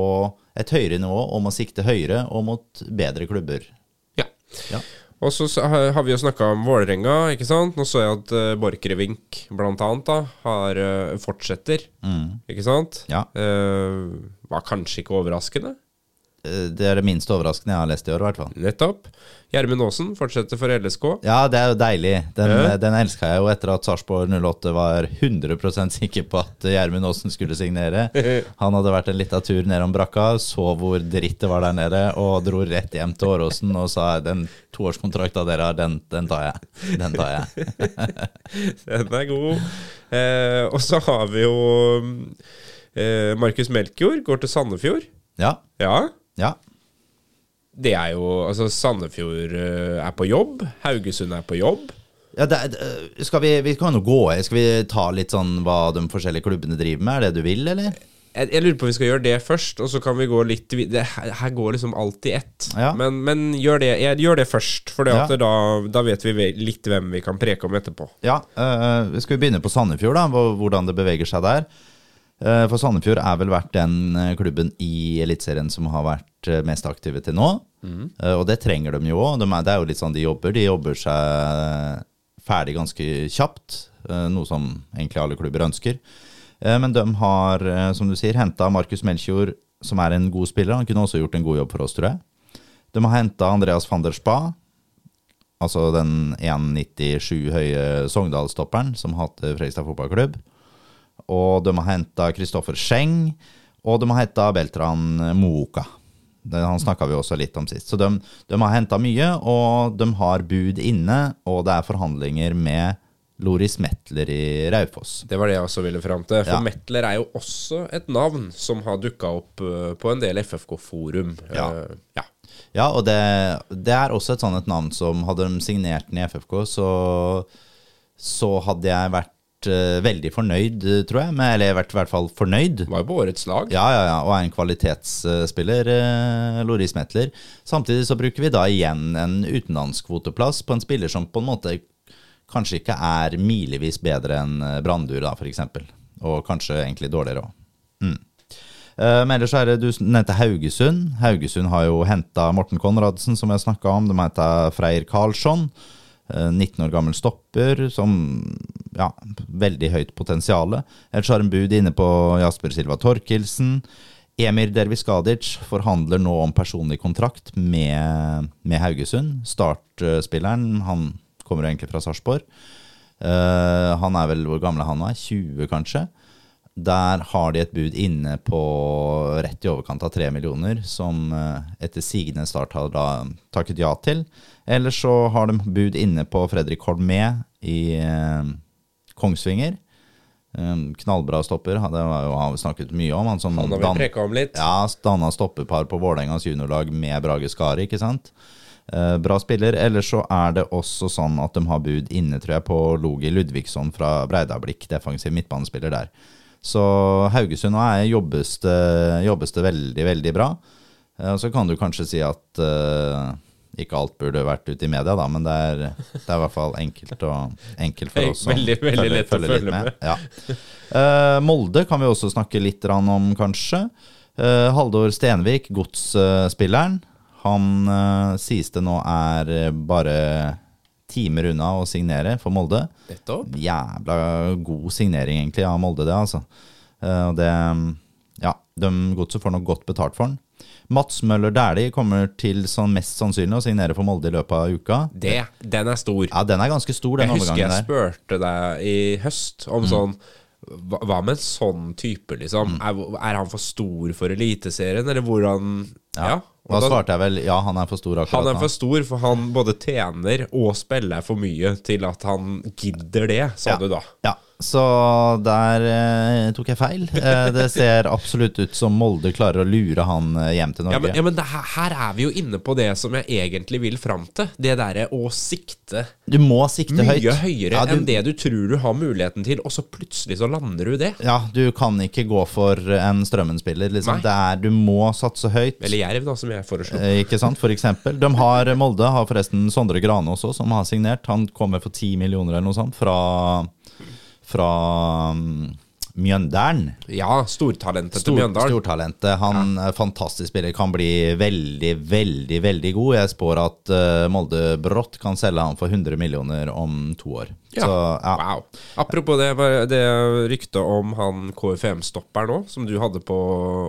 et høyere nivå og må sikte høyere og mot bedre klubber. Ja. Ja. Og så har vi jo snakka om Vålerenga, ikke sant. Nå så jeg at uh, Borchgrevink blant annet da, har, eh, fortsetter, ikke sant. Ja. Eh, var kanskje ikke overraskende. Eh, Det er det minste overraskende jeg har lest i år, i hvert fall. Nettopp. Gjermund Aasen fortsetter for LSK. Ja, det er jo deilig. Den, Ja. den elska jeg jo etter at Sarpsborg 08 var 100% sikker på at Gjermund Aasen skulle signere. Han hadde vært en lita tur nedom brakka, så hvor dritt det var der nede, og dro rett hjem til Åråsen og sa den toårskontrakta dere har, den, den tar jeg. Den tar jeg. Den er god. Eh, og så har vi jo eh, Markus Melkjord går til Sandefjord. Ja. Ja. Ja. Det er jo Altså, Sandefjord eh, er på jobb. Haugesund er på jobb. ja det, er- skal vi, vi kan jo gå Skal vi ta litt sånn hva de forskjellige klubbene driver med? Er det du vil, eller? Jeg, jeg lurer på om vi skal gjøre det først, og så kan vi gå litt videre det, her, går liksom alt i ett. Ja. Men, men gjør, det, jeg, gjør det først, for Ja. da, da vet vi litt hvem vi kan preke om etterpå. Ja, øh, Skal vi begynne på Sandefjord, da? Hvordan det beveger seg der? Eh, For Sandefjord er vel vært den eh, klubben i Eliteserien som har vært eh, mest aktive til nå. Mm. Og det trenger de jo òg. De Det er jo litt sånn de jobber. De jobber seg ferdig ganske kjapt, noe som egentlig alle klubber ønsker. Men de har, som du sier, henta Markus Melchior, som er en god spiller. Han kunne også gjort en god jobb for oss, tror jeg. De har henta Andreas van der Spa, altså den 1,97 høye Sogndal-stopperen som hater Fredrikstad fotballklubb. Og de har henta Kristoffer Scheng, og de har henta Beltran Mooka. Han snakka vi også litt om sist. Så de, de har henta mye, og de har bud inne, og det er forhandlinger med Loris Metler i Raufoss. Det var det jeg også ville fram til. For Ja. Metler er jo også et navn som har dukka opp eh, på en del FFK-forum. Ja. Eh, ja. Ja, og det, det er også et sånt et navn som Hadde de signert den i FFK, så, så hadde jeg vært eh, veldig fornøyd, eh, tror jeg. Med, eller vært i hvert fall fornøyd. Var jo på årets lag. Ja, ja, ja, og er en kvalitetsspiller, uh, Loris Metler. Samtidig så bruker vi da igjen en utenlandskvoteplass på en spiller som på en måte kanskje ikke er milevis bedre enn Brandur, da, f.eks. Og kanskje egentlig dårligere òg. Mm. Men ellers er det du nevnte Haugesund. Haugesund har jo henta Morten Konradsen, som jeg snakka om. De henta Freyr Karlsson. eh, 19 år gammel stopper som ja, veldig høyt potensial. En bud inne på Jasper Silva Torkelsen. Emir Derviskadic forhandler nå om personlig kontrakt med, med Haugesund. Startspilleren, han kommer egentlig fra Sarpsborg. Uh, han er vel hvor gammel er han nå? 20, kanskje? Der har de et bud inne på rett i overkant av tre millioner, som eh, etter sigende Start har da takket ja til. Eller så har de bud inne på Fredrik Holmé i eh, Kongsvinger. Eh, knallbra stopper, det var jo, har vi snakket mye om. Han som Han har vi dan- om litt. ja, danna stoppepar på Vålerengas juniorlag med Brage Skari, ikke sant? Eh, bra spiller. Ellers så er det også sånn at de har bud inne, tror jeg, på Logi Ludvigsson fra Breidablikk, defensiv midtbanespiller der. Så Haugesund og jobbes det, jobbes det veldig, veldig bra. Eh, så kan du kanskje si at eh, ikke alt burde vært ute i media, da, men det er, det er i hvert fall enkelt, og, enkelt for oss. Veldig, veldig følger- lett å følge litt følge med. Ja. Uh, Molde kan vi også snakke litt om, kanskje. Uh, Haldor Stenvik, godsspilleren. Han uh, sies det nå er bare timer unna å signere for Molde. Nettopp. Jævla god signering, egentlig, av Molde, det, altså. Uh, det Ja, de godset får nok godt betalt for den. Mats Møller Dæhlie kommer til sånn mest sannsynlig å signere for Molde i løpet av uka. Det, den er stor. Ja, den er ganske stor, den Jeg husker jeg overgangen der. Mm. spurte deg i høst om sånn hva, med en sånn type, liksom? Er, er han for stor for Eliteserien, eller hvordan Ja. ja. Da da- svarte jeg vel ja, han er for stor akkurat han er for stor, for han både tjener og spiller for mye til at han gidder det, sa Ja. du da. Ja, så der eh, tok jeg feil. Eh, det ser absolutt ut som Molde klarer å lure han eh, hjem til Ja, Norge. men, ja, men det, her, her er vi jo inne på det som jeg egentlig vil fram til. Det derre å sikte Du må sikte mye høyt. høyere Ja, du, enn det du tror du har muligheten til, og så plutselig så lander du det. Ja, du kan ikke gå for en Strømmen-spiller. Liksom. Nei. Det er, du må satse høyt. Eller Jerv, da, som jeg foreslo. Eh, Ikke sant, for eksempel. De har, Molde har forresten Sondre Grane også, som har signert. Han kommer for 10 millioner eller noe sånt fra, fra um, Mjøndalen. Ja, stortalentet til Stor, Mjøndalen. stortalentet. Han er fantastisk spiller, kan bli veldig, veldig veldig god. Jeg spår at eh, Molde brått kan selge han for 100 millioner om to år. Ja. Så ja. Wow. Apropos det, det ryktet om han KFM-stopperen òg, som du hadde på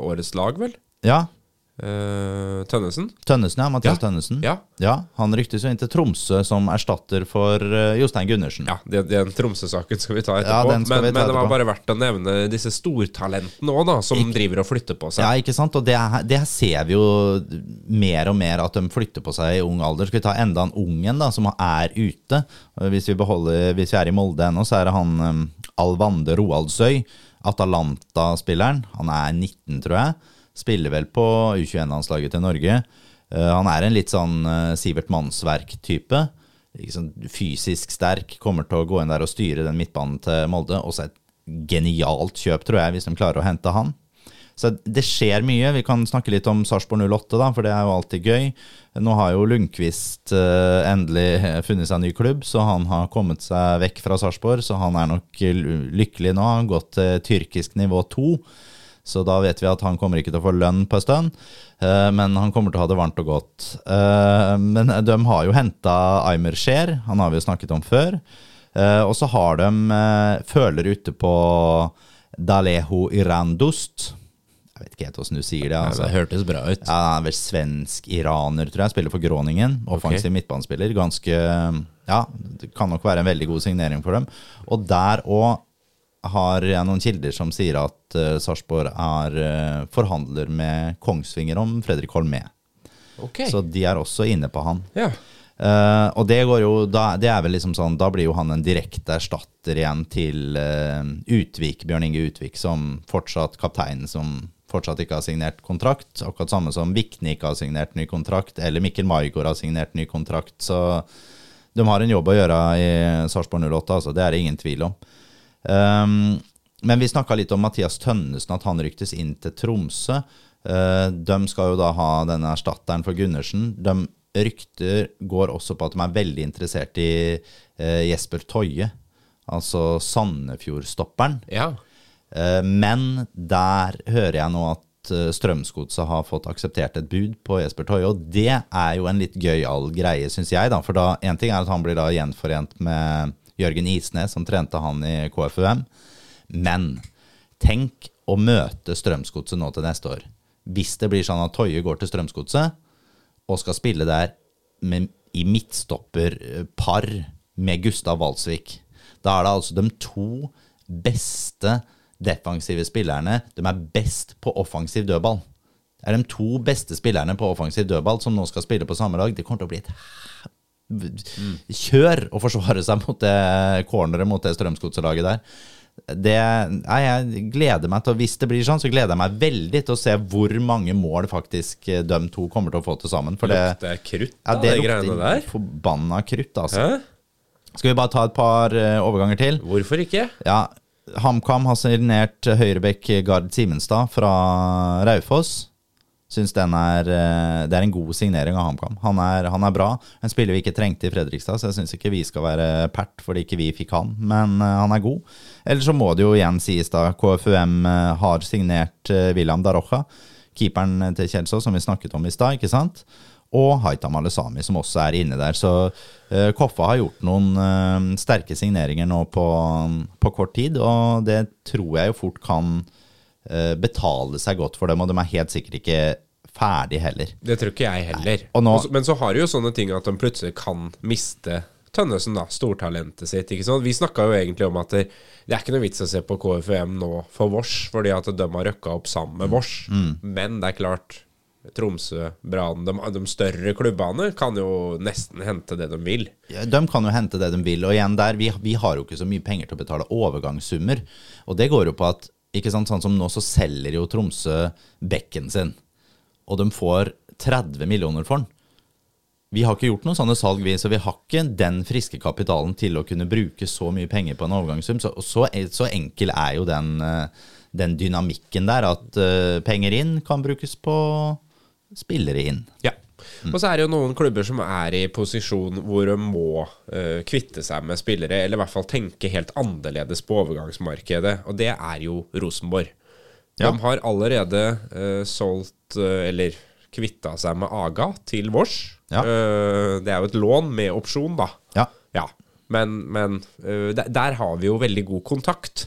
årets lag, vel? ja. Eh, Tønnesen? Tønnesen, ja. Mathias Ja. Tønnesen. Ja. Han ryktes jo inn til Tromsø som erstatter for uh, Jostein Gundersen. Ja, det- Den Tromsø-saken skal vi ta Ja, etterpå. men, vi ta men det var bare verdt å nevne disse stortalentene òg, som driver og flytter på seg. Ja, ikke sant? Og det, det ser vi jo mer og mer at de flytter på seg i ung alder. Skal vi ta enda en ungen da, som er ute? Hvis vi, beholder, hvis vi er i Molde ennå, så er det han um, Alvande Roaldsøy, Atalanta-spilleren. Han er 19, tror jeg. Spiller vel på U21-landslaget til Norge. Eh, han er en litt sånn eh, Sivert Mannsverk-type. Sånn fysisk sterk. Kommer til å gå inn der og styre den midtbanen til Molde. Også et genialt kjøp, tror jeg, hvis de klarer å hente han. Så det skjer mye. Vi kan snakke litt om Sarpsborg 08, da, for det er jo alltid gøy. Nå har jo Lundqvist uh, endelig funnet seg en ny klubb, så han har kommet seg vekk fra Sarpsborg. Så han er nok lykkelig nå. Han har gått til tyrkisk nivå 2. Så da vet vi at han kommer ikke til å få lønn på en stund, uh, men han kommer til å ha det varmt og godt. Uh, men de har jo henta Aymer Scheer, han har vi jo snakket om før. og så har de føler ute på Dalejo Irandust jeg vet ikke helt åssen du sier det. Altså. det hørtes bra ut. Ja, Han er vel svensk-iraner, tror jeg. Spiller for Groningen. Offensiv okay. midtbanespiller. Ganske Ja, det kan nok være en veldig god signering for dem. Og der òg har jeg noen kilder som sier at uh, Sarpsborg er uh, forhandler med Kongsvinger om Fredrik Holmé. Okay. Så de er også inne på han. Ja. Uh, og det går jo da, det er vel liksom sånn Da blir jo han en direkte erstatter igjen til uh, Utvik, Bjørn Inge Utvik, som fortsatt kaptein, som fortsatt ikke har signert kontrakt. Akkurat samme som Vikne ikke har signert ny kontrakt, eller Mikkel Maigård har signert ny kontrakt. Så de har en jobb å gjøre i Sarpsborg 08, altså. Det er det ingen tvil om. Um, men vi snakka litt om Mathias Tønnesen, at han ryktes inn til Tromsø. Uh, de skal jo da ha denne erstatteren for Gundersen. De rykter går også på at de er veldig interessert i uh, Jesper Toje, altså Sandefjord-stopperen. Ja. Uh, men der hører jeg nå at eh, Strømsgodset har fått akseptert et bud på Jesper Toje, og det er jo en litt gøyal greie, syns jeg. da, For da, en ting er at han blir da gjenforent med Jørgen Isnes, som trente han i KFUM. Men tenk å møte Strømsgodset nå til neste år. Hvis det blir sånn at Toje går til Strømsgodset og skal spille der med, i midtstopperpar med Gustav Walsvik. Da er det altså de to beste defensive spillerne de er best på offensiv dødball. Det er de to beste spillerne på offensiv dødball som nå skal spille på samme lag. Det kommer til å bli et kjør å forsvare seg mot det corneret mot det Strømsgodset-laget der. Det, nei, jeg gleder meg til, Hvis det blir sånn, så gleder jeg meg veldig til å se hvor mange mål faktisk de to kommer til å få til sammen. For det lukter krutt, da, ja, det, det greiene der. Forbanna krutt, altså. Hæ? Skal vi bare ta et par uh, overganger til? Hvorfor ikke? Ja, HamKam har signert høyrebekk Gard Simenstad fra Raufoss. Syns den er, eh, det er en god signering av HamKam. Han, han, er bra. En spiller vi ikke trengte i Fredrikstad, så jeg syns ikke vi skal være pert fordi ikke vi fikk han, men eh, han er god. Eller så må det jo igjen sies da KFUM eh, har signert William Darocha, keeperen til Kjelsås, som vi snakket om i stad, ikke sant? og Haitam Alesami, som også er inne der. Så uh, Koffa har gjort noen uh, sterke signeringer nå på, på, kort tid, og det tror jeg jo fort kan uh, betale seg godt for dem, og de er helt sikkert ikke ferdig heller. Det tror ikke jeg heller. Nå, Men så har de jo sånne ting at de plutselig kan miste Tønnesen, da, stortalentet sitt. ikke sant? Vi snakka jo egentlig om at det, det, er ikke noe vits å se på KFUM nå for Vårs, fordi at de har røkka opp sammen med Vårs. Mm. Men det er klart, Tromsø, Brann, de, de, større klubbene kan jo nesten hente det de vil. Ja, de kan jo hente det de vil. Og igjen der, vi, vi, har jo ikke så mye penger til å betale overgangssummer. Og det går jo på at ikke sant, sånn som nå så selger jo Tromsø bekken sin. Og de får 30 millioner for den. Vi har ikke gjort noen sånne salg, vi, så vi har ikke den friske kapitalen til å kunne bruke så mye penger på en overgangssum. Så, så, så enkel er jo den, eh, den dynamikken der, at uh, penger inn kan brukes på spillere inn. Ja. Og så er det jo noen klubber som er i posisjon hvor de må uh, kvitte seg med spillere, eller i hvert fall tenke helt annerledes på overgangsmarkedet, og det er jo Rosenborg. Ja. De har allerede uh, solgt, uh, eller kvitta seg med Aga til Vårs. Ja. det er jo et lån med opsjon, da. Ja. ja. Men, men der, der har vi jo veldig god kontakt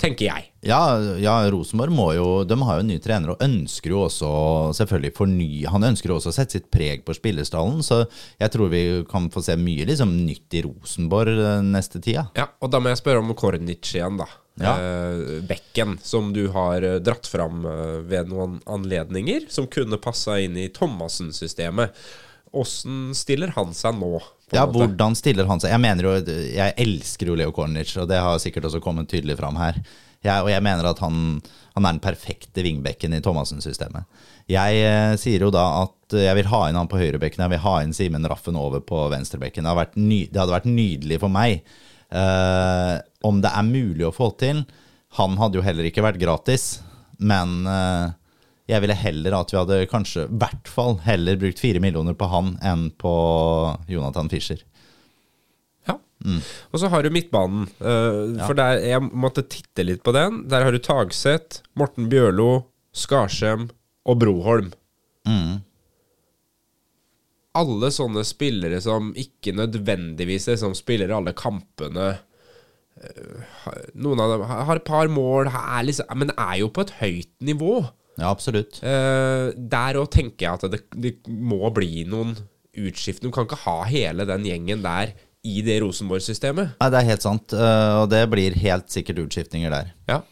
tenker jeg. Ja, ja Rosenborg må jo De har jo en ny trener og ønsker jo også selvfølgelig forny Han ønsker jo også å sette sitt preg på spillerstallen, så jeg tror vi kan få se mye liksom nytt i Rosenborg neste tida. Ja, og da må jeg spørre om Kornic igjen, da. Ja. Eh, bekken som du har eh, dratt fram eh, ved noen anledninger, som kunne passa inn i Thomassen-systemet. Åssen stiller han seg nå? Ja, måte? hvordan stiller han seg? Jeg mener jo, jeg elsker jo Leo Kornic, og det har sikkert også kommet tydelig fram her. Jeg, og jeg mener at han, han er den perfekte vingbekken i Thomassen-systemet. Jeg eh, sier jo da at jeg vil ha inn han på høyrebekken, jeg vil ha inn Simen Raffen over på venstrebekken. Det, det hadde vært nydelig for meg. Eh, om det er mulig å få til Han hadde jo heller ikke vært gratis, men eh, jeg ville heller at vi hadde kanskje, i hvert fall, heller brukt fire millioner på han enn på Jonathan Fischer. Ja. Og så har du midtbanen. eh, For der, jeg måtte titte litt på den. Der har du Tagseth, Morten Bjørlo, Skarsheim og Broholm. Alle sånne spillere som ikke nødvendigvis liksom spiller alle kampene. Noen av dem har et par mål, er liksom, men er jo på et høyt nivå. Ja, absolutt. Eh, der òg tenker jeg at det, det må bli noen utskiftninger. Du kan ikke ha hele den gjengen der i det Rosenborg-systemet. Nei, det er helt sant, eh, og det blir helt sikkert utskiftninger der. Ja.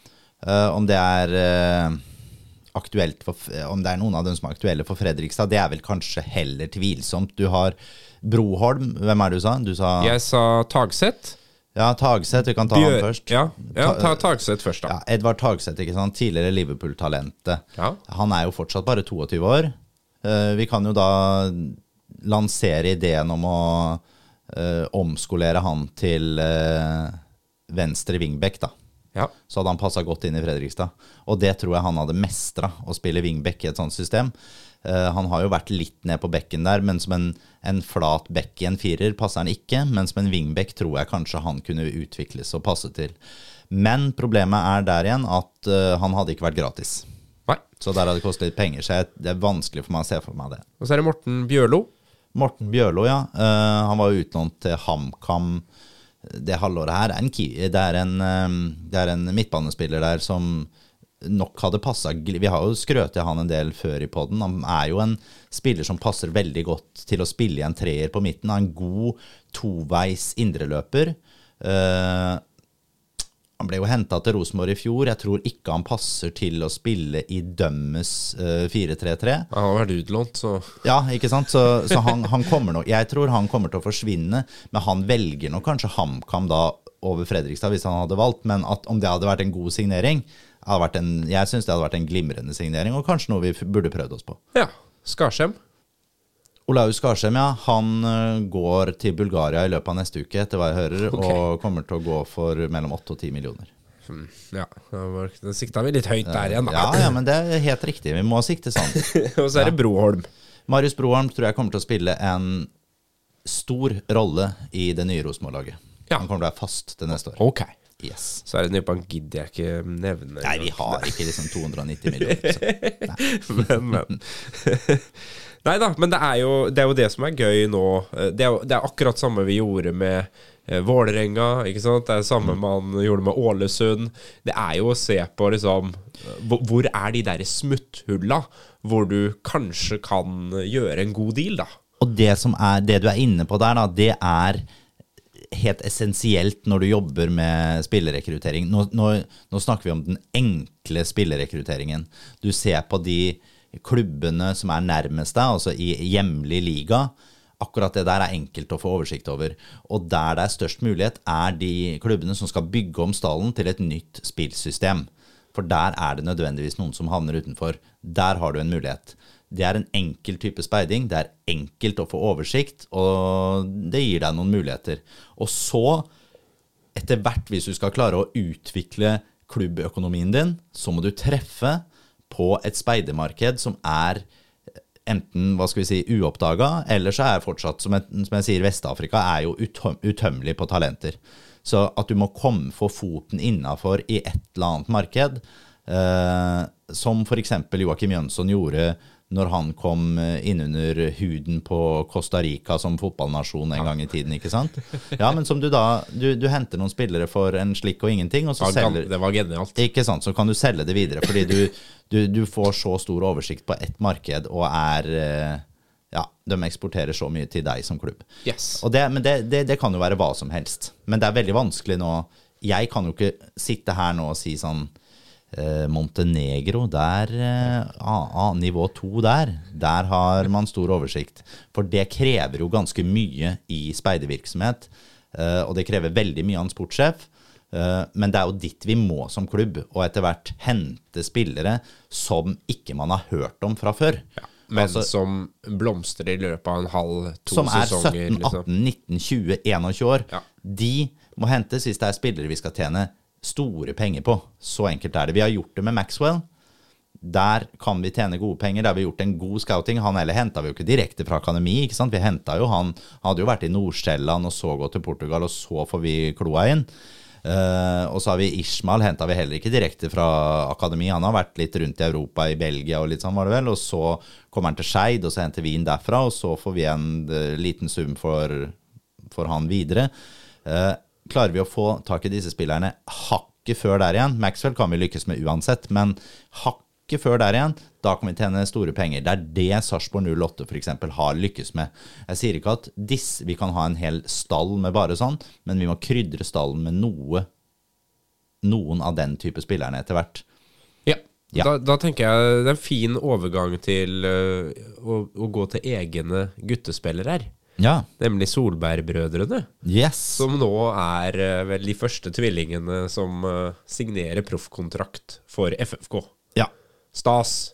Eh, om det er aktuelt for, Om det er noen av dem som er aktuelle for Fredrikstad, det er vel kanskje heller tvilsomt. Du har Broholm, hvem er det du sa? Du sa Jeg sa Tagseth. Ja, Tagseth, vi kan ta Bjør- han først. Ja, ja ta Tagseth først, da. Ja, Edvard Tagseth, ikke sant? tidligere Liverpool-talentet. Ja. Han er jo fortsatt bare 22 år. Eh, vi kan jo da lansere ideen om å eh, omskolere han til eh, venstre wingback, da. Ja. Så hadde han passa godt inn i Fredrikstad. Og det tror jeg han hadde mestra, å spille wingback i et sånt system. Eh, han har jo vært litt ned på bekken der, men som en, en flat bekk i en firer passer han ikke. Men som en wingback tror jeg kanskje han kunne utvikles og passe til. Men problemet er der igjen at eh, han hadde ikke vært gratis. Nei. Så der hadde det kostet litt penger. Så det er vanskelig for meg å se for meg det. Og så er det Morten Bjørlo. Morten Bjørlo, ja. Uh, han var utlånt til HamKam det halvåret her. En, det, er en, det er en midtbanespiller der som nok hadde passa Vi har jo skrøt av han en del før i poden. Han er jo en spiller som passer veldig godt til å spille i en treer på midten. Han er en god toveis indreløper. Uh, han ble jo henta til Rosenborg i fjor. Jeg tror ikke han passer til å spille i dømmes eh, 4-3-3. Han har vært utlånt, så Ja, ikke sant? Så, så han, han kommer nok Jeg tror han kommer til å forsvinne, men han velger nok kanskje HamKam da over Fredrikstad hvis han hadde valgt. Men at, om det hadde vært en god signering en, Jeg syns det hadde vært en glimrende signering, og kanskje noe vi burde prøvd oss på. Ja. Skarsheim. Olaus Skarsheim, ja. Han øh, går til Bulgaria i løpet av neste uke, etter hva jeg hører, okay. og kommer til å gå for mellom 8 og 10 millioner. Hmm, Ja, da sikta vi litt høyt der igjen, Ja, da. ja, men det er helt riktig. Vi må sikte sånn. Og så er det Broholm. Marius Broholm tror jeg kommer til å spille en stor rolle i det nye Rosenborg-laget. Ja. Han kommer til å være fast til neste år. Ok. Yes. Så er det Nypan gidder jeg ikke nevne. Nei, vi har ikke liksom 290 millioner. Så. men, men. Nei da, men det er, jo, det er jo det som er gøy nå. Eh, Det er, jo- det er akkurat samme vi gjorde med eh, Vålerenga. Ikke sant? Det er det samme man gjorde med Ålesund. Det er jo å se på liksom eh, hvor, er de der smutthulla hvor du kanskje kan gjøre en god deal, da. Og det, som er, det du er inne på der, da, det er helt essensielt når du jobber med spillerekruttering? Nå, nå, nå snakker vi om den enkle spillerekrutteringen. Du ser på de klubbene som er nærmest deg, altså i hjemlig liga. Akkurat det der er enkelt å få oversikt over. Og der det er størst mulighet, er de klubbene som skal bygge om stallen til et nytt spillsystem. For der er det nødvendigvis noen som havner utenfor. Der har du en mulighet. Det er en enkel type speiding. Det er enkelt å få oversikt, og det gir deg noen muligheter. Og så, etter hvert, hvis du skal klare å utvikle klubbøkonomien din, så må du treffe på et speidermarked som er enten hva skal vi si, uoppdaga, eller så er fortsatt, som jeg, som jeg sier, Vest-Afrika er jo utøm, utømmelig på talenter. Så at du må komme få foten innafor i et eller annet marked, eh, som f.eks. Joakim Jønsson gjorde når han kom eh, innunder huden på Costa Rica som fotballnasjon en gang i tiden, ikke sant? Ja, men som du da Du, du henter noen spillere for en slikk og ingenting, og så selger det var genialt. ikke sant, så kan du selge det videre, fordi du, du, du får så stor oversikt på ett marked, og er eh, Ja, de eksporterer så mye til deg som klubb. Yes. Det, men det, det, det kan jo være hva som helst. Men det er veldig vanskelig nå Jeg kan jo ikke sitte her nå og si sånn Montenegro, der eh, Nivå to der. Der har man stor oversikt. For det krever jo ganske mye i speidervirksomhet. eh, og det krever veldig mye av en sportssjef. Eh, Men det er jo dit vi må som klubb, og etter hvert hente spillere som ikke man har hørt om fra før. Men Altså- som blomstrer i løpet av en halv, to som er 17, liksom. 18, 19, 20, 21 år. Ja. De må hentes hvis det er spillere vi skal tjene store penger på. Så enkelt er det. Vi har gjort det med Maxwell. Der kan vi tjene gode penger. Der har vi gjort en god scouting. Han eller henta vi jo ikke direkte fra akademi. ikke sant? Vi hentet jo han Han hadde jo vært i Nord-Sjælland og så gått til Portugal, og så får vi kloa inn. Uh, og så har vi Ishmael, henta vi heller ikke direkte fra akademi. Han har vært litt rundt i Europa, i Belgia og litt sånn, var det vel. Og så kommer han til Skeid, og så henter vi inn derfra, og så får vi en uh, liten sum for, for han videre. Eh, klarer vi å få tak i disse spillerne hakket før der igjen? Maxwell kan vi lykkes med uansett, men hakket før der igjen, da kan vi tjene store penger. Det er det Sarpsborg 08 f.eks. har lykkes med. Jeg sier ikke at disse, vi kan ha en hel stall med bare sånn, men vi må krydre stallen med noe noen av den type spillerne etter hvert. Ja. Ja. Da, da tenker jeg det er en fin overgang til uh, å, å gå til egne guttespillere her. Ja. Nemlig Solberg-brødrene. Yes. Som nå er øh, vel de første tvillingene som øh, signerer proffkontrakt for FFK. Ja. Stas.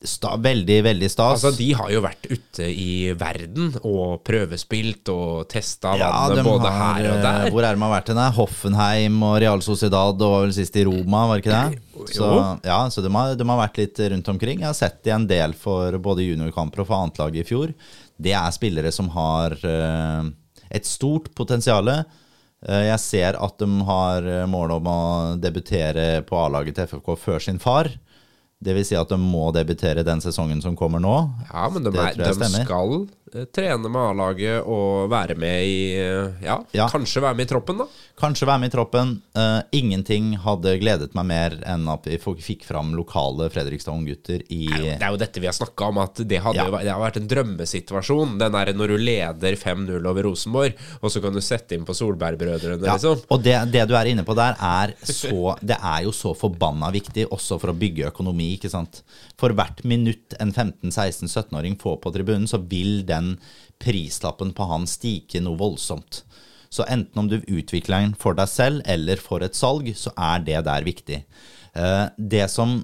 Sta, veldig, veldig stas. Altså, de har jo vært ute i verden og prøvespilt og testa Ja, vannet både har, her og eh, der. Hvor er det de har vært hen? Hoffenheim og Real Sociedad og var vel sist i Roma, var ikke det? Så, ja, så de har, de har vært litt rundt omkring. Jeg har sett de en del for både juniorkamper og for annetlaget i fjor. Det er spillere som har eh, et stort potensial. Eh, jeg ser at de har eh, mål om å debutere på A-laget til FFK før sin far. Det vil si at de må debutere den sesongen som kommer nå. Ja, men de, er, de skal trene med A-laget og være med i eh, ja, Ja. kanskje være med i troppen, da. Kanskje være med i troppen. Uh, ingenting hadde gledet meg mer enn at vi fikk fram lokale Fredrikstad unggutter i Det er jo dette vi har snakka om, at det, hadde Ja. det har vært en drømmesituasjon. Den derre når du leder 5-0 over Rosenborg, og så kan du sette inn på Solberg-brødrene, ja, liksom. Og det, det du er inne på der, er så Det er jo så forbanna viktig, også for å bygge økonomi, ikke sant. For hvert minutt en 15-16-17-åring får på tribunen, så vil den prislappen på han stige noe voldsomt. Så enten om du utvikler den for deg selv eller for et salg, så er det der viktig. Eh, Det som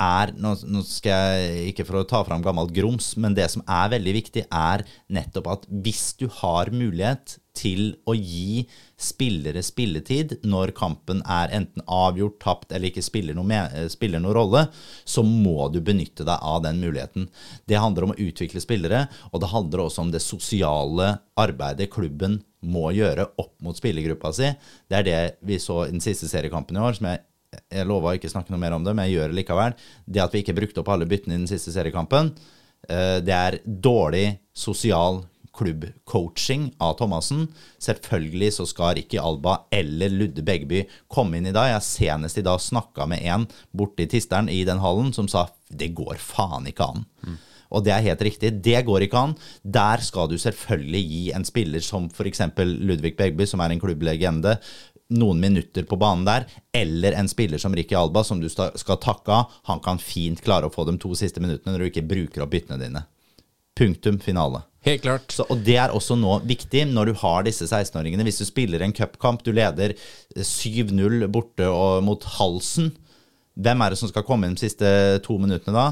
er nå skal jeg ikke for å ta fram gammelt grums, men det som er veldig viktig, er nettopp at hvis du har mulighet til å gi spillere spilletid når kampen er enten avgjort, tapt eller ikke spiller noe, med, eh, noe rolle, så må du benytte deg av den muligheten. Det handler om å utvikle spillere, og det handler også om det sosiale arbeidet klubben må gjøre opp mot spillergruppa si. Det er det vi så i den siste seriekampen i år, som jeg jeg lova å ikke snakke noe mer om det, men jeg gjør det likevel. Det at vi ikke brukte opp alle byttene i den siste seriekampen, eh, det er dårlig sosial klubbcoaching av Thomassen. Selvfølgelig så skal Ricky Alba eller Ludde Begby komme inn i dag. Jeg senest i dag snakka med en borte i Tisteren i den hallen som sa det går faen ikke an. Og det er helt riktig. Det går ikke an. Der skal du selvfølgelig gi en spiller som f.eks. Ludvig Begby, som er en klubblegende, noen minutter på banen der, eller en spiller som Ricky Alba, som du skal takke av. Han kan fint klare å få de to siste minuttene når du ikke bruker opp byttene dine. Punktum finale. Helt klart. Så, og det er også nå viktig når du har disse 16-åringene. Hvis du spiller en cupkamp, du leder 7-0 borte og mot halsen, hvem er det som skal komme inn de siste to minuttene da?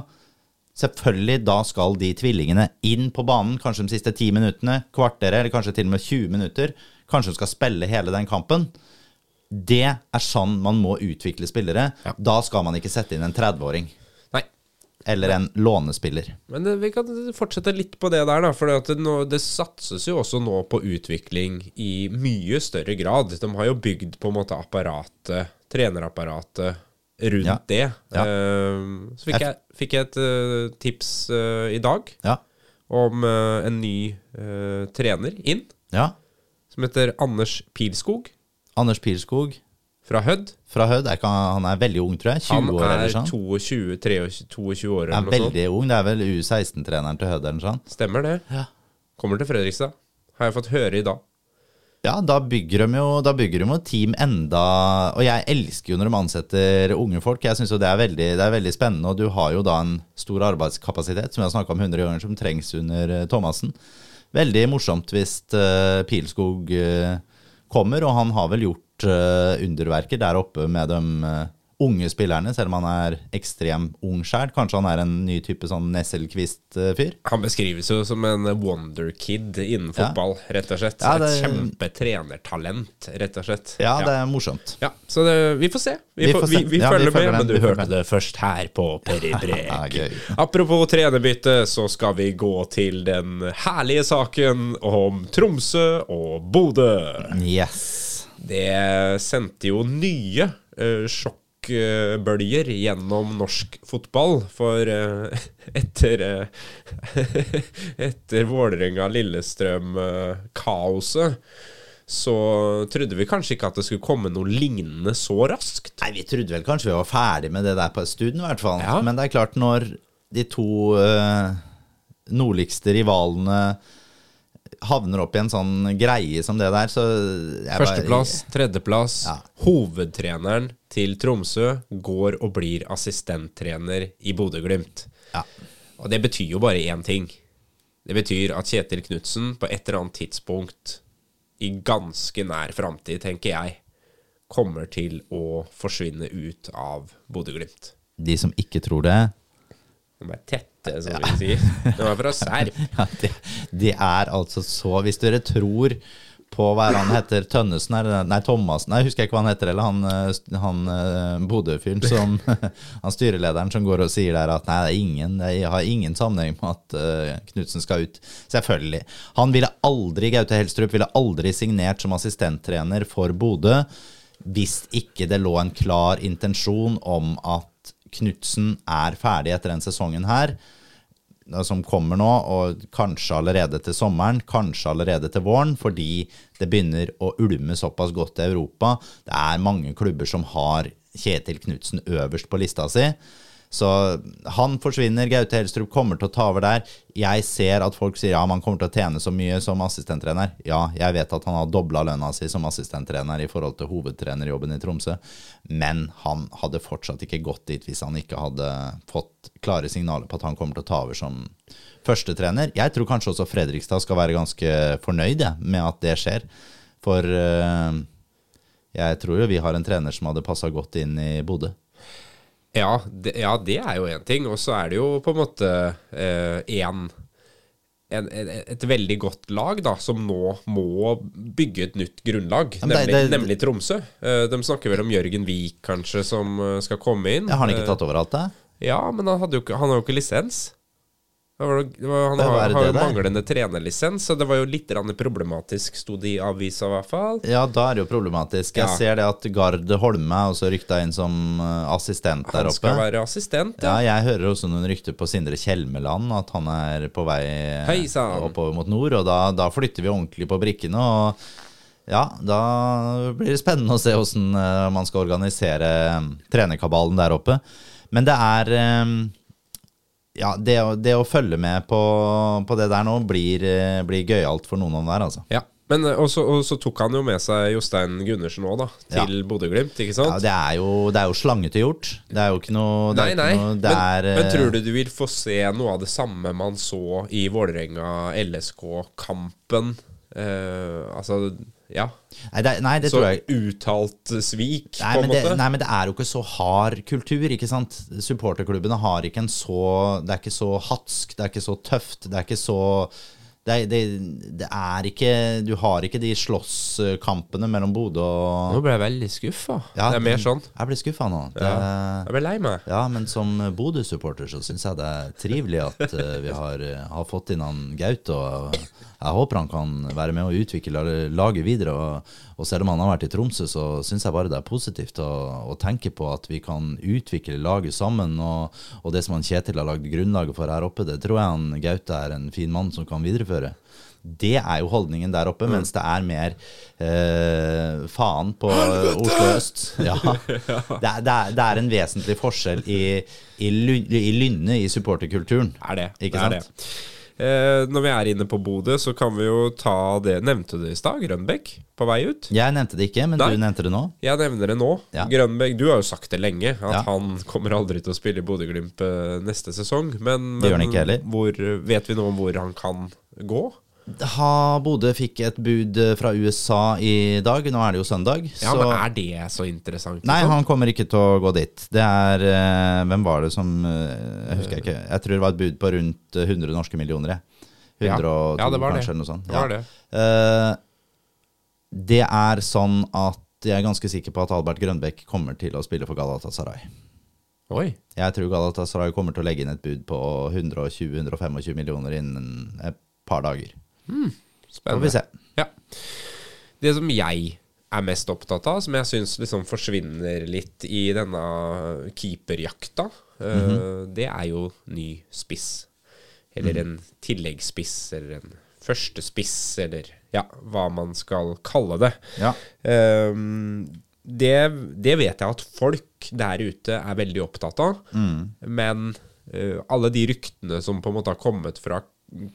Selvfølgelig, da skal de tvillingene inn på banen, kanskje de siste ti minuttene, kvarteret, eller kanskje til og med 20 minutter. Kanskje de skal spille hele den kampen. Det er sånn man må utvikle spillere. Ja. Da skal man ikke sette inn en 30-åring. Eller en lånespiller. Men det, vi kan fortsette litt på det der, da. For det, nå, det satses jo også nå på utvikling i mye større grad. De har jo bygd på en måte apparatet, trenerapparatet, rundt Ja. det. Ja. Eh, så fikk jeg, fikk jeg et eh, tips eh, i dag Ja. om eh, en ny eh, trener inn, ja. som heter Anders Pilskog Anders Pilskog fra Hødd. Fra Hødd. Er han han er veldig ung, tror jeg. 20 Han år eller sånn. Han er sånn. 22, 23, 22 år Er eller noe sånt. veldig ung. Det er vel U16-treneren til Hødd eller sånt. Stemmer det. Ja. Kommer til Fredrikstad. Har jeg fått høre i dag. Ja, da bygger de jo da bygger de jo team enda Og jeg elsker jo når de ansetter unge folk. Jeg syns jo det er, veldig, det er veldig spennende, og du har jo da en stor arbeidskapasitet, som vi har snakka om 100 ganger, som trengs under eh, Thomassen. Veldig morsomt hvis uh, Pilskog eh, kommer, og han har vel gjort eh, underverker der oppe med de eh, unge spillerne, selv om han er ekstrem ung sjæl. Kanskje han er en ny type sånn Nesselquist-fyr? Han beskrives jo som en wonderkid innen Ja. fotball, rett og slett. Ja, Et det- kjempetrenertalent, rett og slett. Ja, det er morsomt. Ja, så det, vi får se. Vi, Vi får, vi, vi Ja, følger følger med, men du hørte det først her på Peribrek. Brek. Apropos trenerbytte, så skal vi gå til den herlige saken om Tromsø og Bodø. Yes. Det sendte jo nye uh, sjokkbølger gjennom norsk fotball. For eh, etter uh, Etter Vålerenga-Lillestrøm-kaoset så trodde vi kanskje ikke at det skulle komme noe lignende så raskt. Nei, vi trodde vel kanskje vi var ferdig med det der på en stund, i hvert fall. Ja. Men det er klart, når de to eh, nordligste rivalene havner opp i en sånn greie som det der, så Førsteplass, tredjeplass. Ja. Hovedtreneren til Tromsø går og blir assistenttrener i Bodø-Glimt. Ja. Og det betyr jo bare én ting. Det betyr at Kjetil Knutsen på et eller annet tidspunkt i ganske nær framtid, tenker jeg, kommer til å forsvinne ut av Bodø-Glimt. De som ikke tror det, De er tette, som vi sier. Det er fra Serp. de, de er altså så Hvis dere tror på hva han heter, Tønnesen eller Nei, Thomassen, jeg husker ikke hva han heter, eller han, eh, han eh, Bodø-fyren som Han styrelederen som går og sier der at nei, det er ingen, det har ingen sammenheng med at uh, Knutsen skal ut. Selvfølgelig. Han ville aldri, Gaute Helstrup ville aldri signert som assistenttrener for Bodø hvis ikke det lå en klar intensjon om at Knutsen er ferdig etter den sesongen her som kommer nå, og kanskje allerede til sommeren, kanskje allerede til våren, fordi det begynner å ulme såpass godt i Europa. Det er mange klubber som har Kjetil Knutsen øverst på lista si. Så han forsvinner, Gaute Helstrup kommer til å ta over der. Jeg ser at folk sier ja, man kommer til å tjene så mye som assistenttrener. Ja, jeg vet at han har dobla lønna si som assistenttrener i forhold til hovedtrenerjobben i Tromsø, men han hadde fortsatt ikke gått dit hvis han ikke hadde fått klare signaler på at han kommer til å ta over som førstetrener. Jeg tror kanskje også Fredrikstad skal være ganske fornøyd med at det skjer. For eh, jeg tror jo vi har en trener som hadde passa godt inn i Bodø. Ja, det, ja, det er jo én ting. Og så er det jo på en måte eh, en, en, en, et veldig godt lag da, som nå må bygge et nytt grunnlag, men det- nemlig, det- nemlig Tromsø. Eh, de snakker vel om Jørgen Wiik kanskje, som eh, skal komme inn. Har han ikke Eh, tatt over alt det? Ja, men han, jo ikke, han har jo ikke lisens. Var, var, han har, har jo manglende trenerlisens, så det var jo litt problematisk, sto det i avisa i hvert fall. Ja, da er det jo problematisk. Jeg Ja. ser det at Gard Holme er også rykta inn som eh, assistent der oppe. Han skal være assistent, Ja, ja. jeg hører også noen rykter på Sindre Kjelmeland, at han er på vei Heisan. Oppover mot nord. Og da, da flytter vi ordentlig på brikkene. Og ja, da blir det spennende å se åssen man skal organisere eh, trenerkabalen der oppe. Men det er eh, Ja, det, å- det å følge med på, på det der nå blir, eh, blir gøyalt for noen av dem der, altså. ja. Men eh, og så og så tok han jo med seg Jostein Gundersen òg, da, til Bodø-Glimt, ikke sant? Ja, det er jo, det er jo. Det er jo ikke noe det Nei, nei. Noe, men, er, men eh, tror du du vil få se noe av det samme man så i Vålerenga-LSK-kampen? Eh, altså, ja. Nei, det, nei, det Så uttalt svik, Nei på en det, måte. nei, men det er jo ikke så hard kultur, ikke sant? Supporterklubbene har ikke en så Det er ikke så hatsk, det er ikke så tøft, det er ikke så det, det, det er ikke Du har ikke de slåsskampene mellom Bodø og Nå ble jeg veldig skuffa. Ja, det er mer sånn. Jeg ble skuffa nå. Det, Jeg ble lei meg. Ja, men som Bodø-supporter så syns jeg det er trivelig at eh, vi har, eh, har fått inn han Gaute. Og jeg håper han kan være med å utvikle laget videre. Og, og selv om han har vært i Tromsø, så syns jeg bare det er positivt å, å tenke på at vi kan utvikle laget sammen. Og, og det som han Kjetil har lagd grunnlaget for her oppe, det tror jeg han Gaute er en fin mann som kan videreføre. Det er jo holdningen der oppe, mens det er mer eh, faen på Oslo øst. Ja. Det, er, det, er, det er en vesentlig forskjell i, i, i lynnet i supporterkulturen. Er det. Ikke det er sant? det. Eh, når vi er inne på Bodø, så kan vi jo ta det Nevnte du det i stad? Grønbekk på vei ut? Jeg nevnte det ikke, men Nei. du nevnte det nå. Jeg nevner det nå. Ja. Grønbekk, du har jo sagt det lenge, at Ja. han kommer aldri til å spille i Bodø-Glimt eh, neste sesong. Men, men. Hvor, vet vi noe om hvor han kan gå? Ha, Bodø fikk et bud eh, fra USA i dag. Nå er det jo søndag. Ja, så men Er det så interessant? Nei, liksom? han kommer ikke til å gå dit. Det er eh, Hvem var det som eh, Jeg husker ikke. Jeg tror det var et bud på rundt eh, 100 norske millioner. 102 Ja. Ja, det var det. kanskje, eller noe sånt. Det var det. Eh, det er sånn at jeg er ganske sikker på at Albert Grønbekk kommer til å spille for Galatasaray. Oi. Jeg tror Galatasaray kommer til å legge inn et bud på 120-125 millioner innen et par dager. Får vi se. Ja. Det som jeg er mest opptatt av, som jeg syns liksom forsvinner litt i denne keeperjakta, mm -hmm. det er jo ny spiss. Eller mm. en tilleggsspiss, eller en førstespiss, eller ja, hva man skal kalle det. Ja. Um, det, det vet jeg at folk der ute er veldig opptatt av. Mm. Men uh, alle de ryktene som på en måte har kommet fra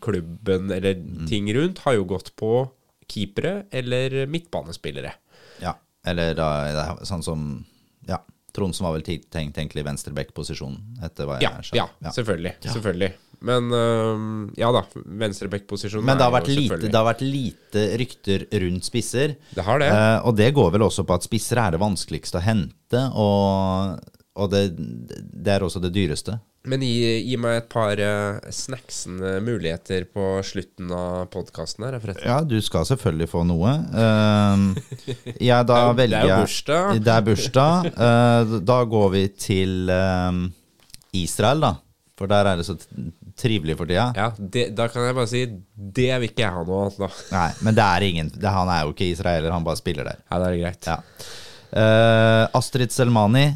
klubben eller Mm. ting rundt, har jo gått på keepere eller midtbanespillere. ja. Eller da, sånn som Ja. Trondsen var vel tenkt egentlig venstreback-posisjon, etter hva jeg Ja, skjønner. ja, selvfølgelig. selvfølgelig. Men øh, ja da, venstreback-posisjon Men det har, vært lite, det har vært lite rykter rundt spisser. Det har det. Eh, og det går vel også på at spisser er det vanskeligste å hente, og, og det, det er også det dyreste. Men gi, gi meg et par uh, snacksende muligheter på slutten av podkasten her, forresten. Ja, du skal selvfølgelig få noe. Uh, jeg da Det er jo- det er bursdag. Det er bursdag. Uh, da går vi til eh, Israel, da. For der er det så trivelig for tida. Ja, det, Da kan jeg bare si det vil ikke jeg ha noe av. Nei, men det er ingen det, Han er jo ikke israeler, han bare spiller der. Ja, det er greit. Ja. Uh, Astrid Selmani,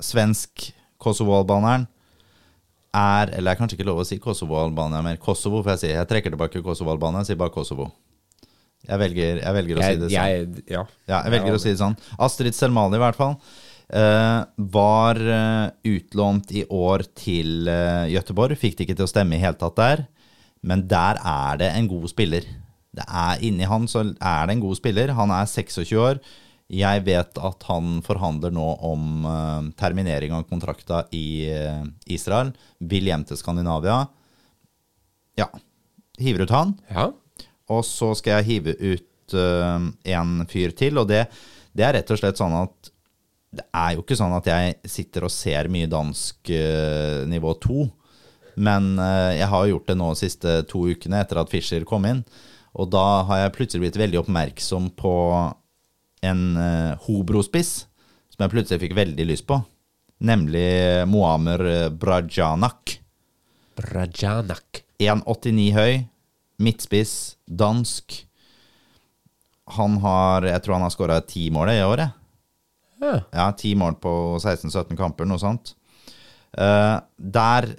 svensk Kosovo-albaneren, er Eller det er kanskje ikke lov å si Kosovo-Albania mer. Kosovo, får jeg si. Jeg trekker tilbake Kosovo-Albania, jeg sier bare Kosovo. Jeg velger, jeg velger å si det sånn. jeg, ja. Ja, jeg velger å si det sånn. Astrid Selmani, i hvert fall, uh, var uh, utlånt i år til uh, Gøteborg. Fikk det ikke til å stemme i hele tatt der, men der er det en god spiller. Det er Inni han så er det en god spiller. Han er 26 år. Jeg vet at han forhandler nå om uh, terminering av kontrakta i uh, Israel. Vil hjem til Skandinavia. Ja. Hiver ut han. ja. Og så skal jeg hive ut uh, en fyr til, og det, det er rett og slett sånn at det er jo ikke sånn at jeg sitter og ser mye dansk nivå 2, men jeg har gjort det nå de siste to ukene etter at Fischer kom inn, og da har jeg plutselig blitt veldig oppmerksom på en hobrospiss Hobro-spiss som jeg plutselig fikk veldig lyst på, nemlig Moamer Brajanak. Brajanak. 1,89 høy, midtspiss, dansk. Han har Jeg tror han har skåra ti mål i året. Ja. Ja, ti mål på 16-17 kamper, noe sånt. Uh, der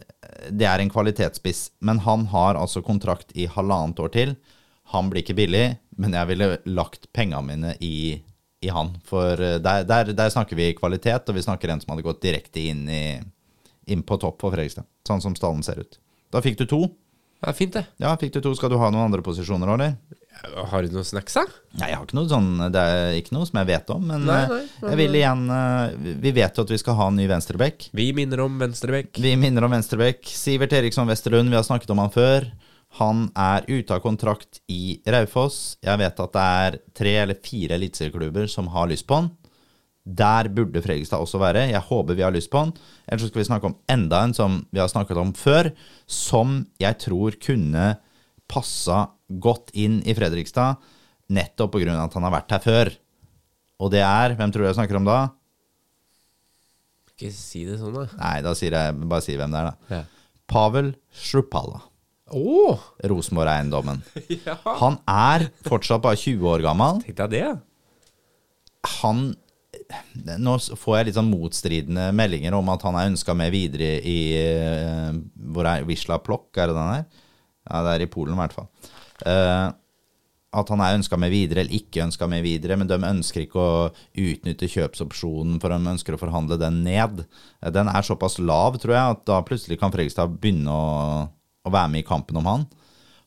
Det er en kvalitetsspiss, men han har altså kontrakt i halvannet år til. Han blir ikke billig, men jeg ville lagt pengene mine i, i han. For eh, der, der, der snakker vi kvalitet, og vi snakker en som hadde gått direkte inn, i, inn på topp for Fredrikstad. Sånn som stallen ser ut. Da fikk du to. Ja, fint, det. Ja, fikk du to. Skal du ha noen andre posisjoner, eller? Har du noen snacks, da? Nei, jeg har ikke noe sånn Det er ikke noe som jeg vet om, men Nei, eh, nei, jeg vil igjen eh, Vi vet jo at vi skal ha en ny venstrebekk. Vi minner om venstrebekk. Vi minner om venstrebekk. Sivert Eriksson Westerlund, vi har snakket om han før. Han er ute av kontrakt i Raufoss. Jeg vet at det er tre eller fire eliteserieklubber som har lyst på han. Der burde Fredrikstad også være. Jeg håper vi har lyst på han. Ellers så skal vi snakke om enda en som vi har snakket om før, som jeg tror kunne passa godt inn i Fredrikstad, nettopp pga. at han har vært her før. Og det er Hvem tror du jeg snakker om da? Ikke si det sånn, da. Nei, da sier jeg bare si hvem det er, da. Ja. Pavel Shrupalla. Å! Rosenborg-eiendommen. ja. Han er fortsatt bare 20 år gammel. Tenkte jeg det. Han Nå får jeg litt sånn motstridende meldinger om at han er ønska med videre i eh, Hvor er Wisla Plokk, er det den her? Ja, det er i Polen i hvert fall. Uh, at han er ønska med videre eller ikke ønska med videre, men de ønsker ikke å utnytte kjøpsopsjonen, for de ønsker å forhandle den ned. Eh, Den er såpass lav, tror jeg, at da plutselig kan Fredrikstad begynne å, å være med i kampen om han.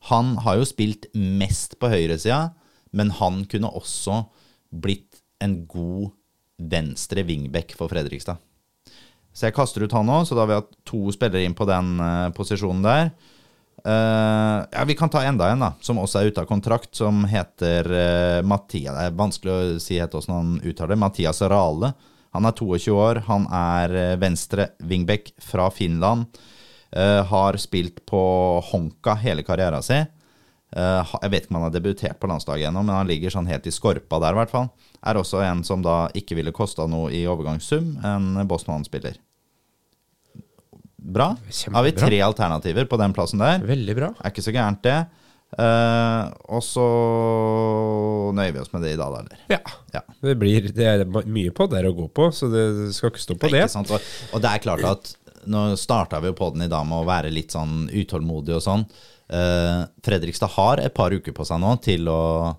Han har jo spilt mest på høyresida, men han kunne også blitt en god venstre wingback for Fredrikstad. Så jeg kaster ut han nå, så da har vi hatt to spillere inn på den uh, posisjonen der. Uh, ja, Vi kan ta enda en, da, som også er ute av kontrakt, som heter uh, Mathias Det er vanskelig å si helt han uttaler det. Mathias Rale. Han er 22 år. Han er venstre wingback fra Finland. Eh, har spilt på Honka hele karrieren sin. jeg vet ikke om han har debutert på landslaget ennå, men han ligger sånn helt i skorpa der, i hvert fall. Er også en som da ikke ville kosta noe i overgangssum, en Bosman-spiller. Bra. Kjempebra. Har vi tre alternativer på den plassen der? Veldig bra. Er ikke så gærent, det. Uh, og så nøyer vi oss med det i dag, da, eller? Ja. Ja. Det, blir, det er mye på der å gå på, så det skal ikke stå på det. Sant? Og, og det er klart at nå starta vi jo podden i dag med å være litt sånn utålmodig og sånn. Uh, Fredrikstad har et par uker på seg nå til å,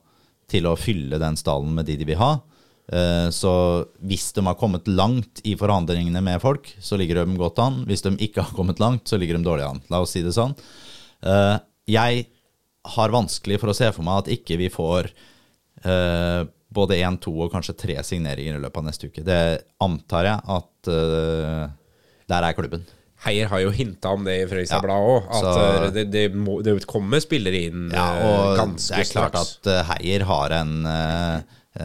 til å fylle den stallen med de de vil ha. Uh, Så hvis de har kommet langt i forhandlingene med folk, så ligger de godt an. Hvis de ikke har kommet langt, så ligger de dårlig an. La oss si det sånn. Uh, Jeg har vanskelig for å se for meg at ikke vi får både én, to og kanskje tre signeringer i løpet av neste uke. Det antar jeg at der er klubben. Heier har jo hinta om det i Frøysa ja, Blad òg, at så- eh, det, det, må, det kommer spillere inn Ja, eh, og ganske det er klart straks. at eh, Heier har en,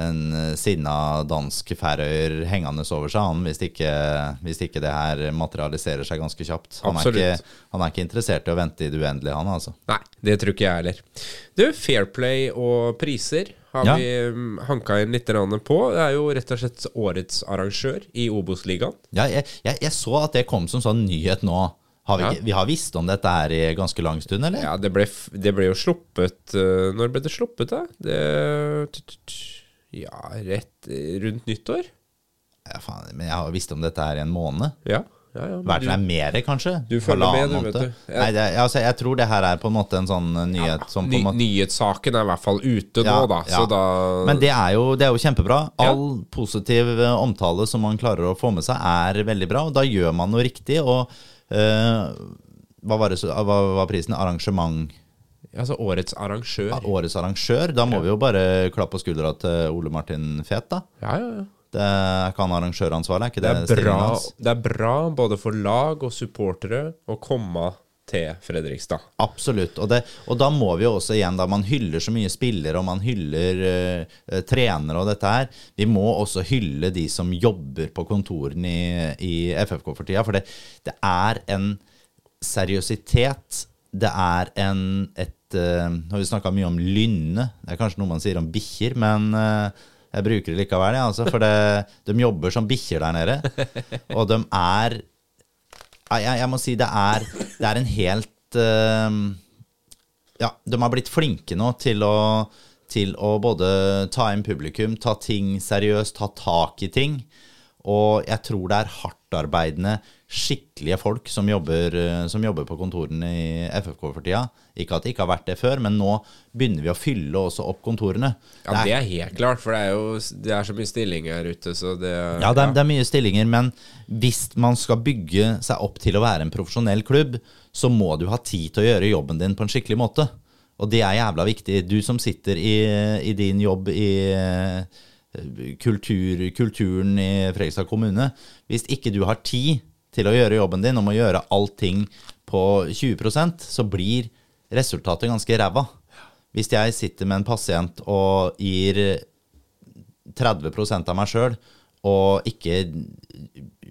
en sinna dansk færøyer hengende over seg, han, hvis ikke, hvis ikke det her materialiserer seg ganske kjapt. Han er, ikke, han er ikke interessert i å vente i det uendelige, han altså. Nei, det tror ikke jeg heller. Du, Fairplay og priser har Ja. vi mm, hanka inn litt på. Det er jo rett og slett årets arrangør i Obos-ligaen. Ja, jeg, jeg, jeg så at det kom som sånn nyhet nå. Har vi, Ja. vi har visst om dette her i ganske lang stund, eller? Ja, det ble, det ble jo sluppet eh, Når ble det sluppet, da? Det Ja, rett eh, rundt nyttår? Ja, faen, men jeg har visst om dette her i en måned. Ja. Ja, ja Vært der mer, kanskje? Du følger med, du, vet du. Ja. Nei, det, altså, jeg tror det her er på en måte en sånn nyhet som på Ny, måte nyhetssaken er i hvert fall ute Ja, nå, da. Så da Men det er, jo, det er jo kjempebra. Ja. All positiv eh, omtale som man klarer å få med seg, er veldig bra. Og da gjør man noe riktig. Og uh, hva var, det, så- hva var prisen? Arrangement? Altså årets arrangør. Årets arrangør? Da må vi jo bare klappe på skuldra til Ole Martin Fet, da. Ja, ja, ja. Det er ikke han arrangøransvaret? er ikke Det det, er, bra, det er bra både for lag og supportere å komme til Fredrikstad. Absolutt. Og, det, og da må vi jo også igjen, da man hyller så mye spillere, og man hyller eh, trenere og dette her, vi må også hylle de som jobber på kontorene i, i FFK for tida. For det, det er en seriøsitet. Det er en et uh, Nå har vi snakka mye om lynne. Det er kanskje noe man sier om bikkjer, men eh, jeg bruker det likevel, ja, altså, for det, de jobber som bikkjer der nede. Og de er jeg, jeg må si det er, det er en helt uh, Ja, de har blitt flinke nå til å, til å både ta inn publikum, ta ting seriøst, ta tak i ting. Og jeg tror det er hardtarbeidende, skikkelige folk som jobber, eh, som jobber på kontorene i FFK for tida. Ikke at det ikke har vært det før, men nå begynner vi å fylle også opp kontorene. Ja, det er helt klart, for det er jo det er så mye stillinger her ute, så det Ja, det er, det er mye stillinger, men hvis man skal bygge seg opp til å være en profesjonell klubb, så må du ha tid til å gjøre jobben din på en skikkelig måte. Og det er jævla viktig. Du som sitter i, i din jobb i kultur, kulturen i Fredrikstad kommune. Hvis ikke du har tid til å gjøre jobben din om å gjøre allting på 20 så blir resultatet ganske ræva. Hvis jeg sitter med en pasient og gir 30% av meg sjøl og ikke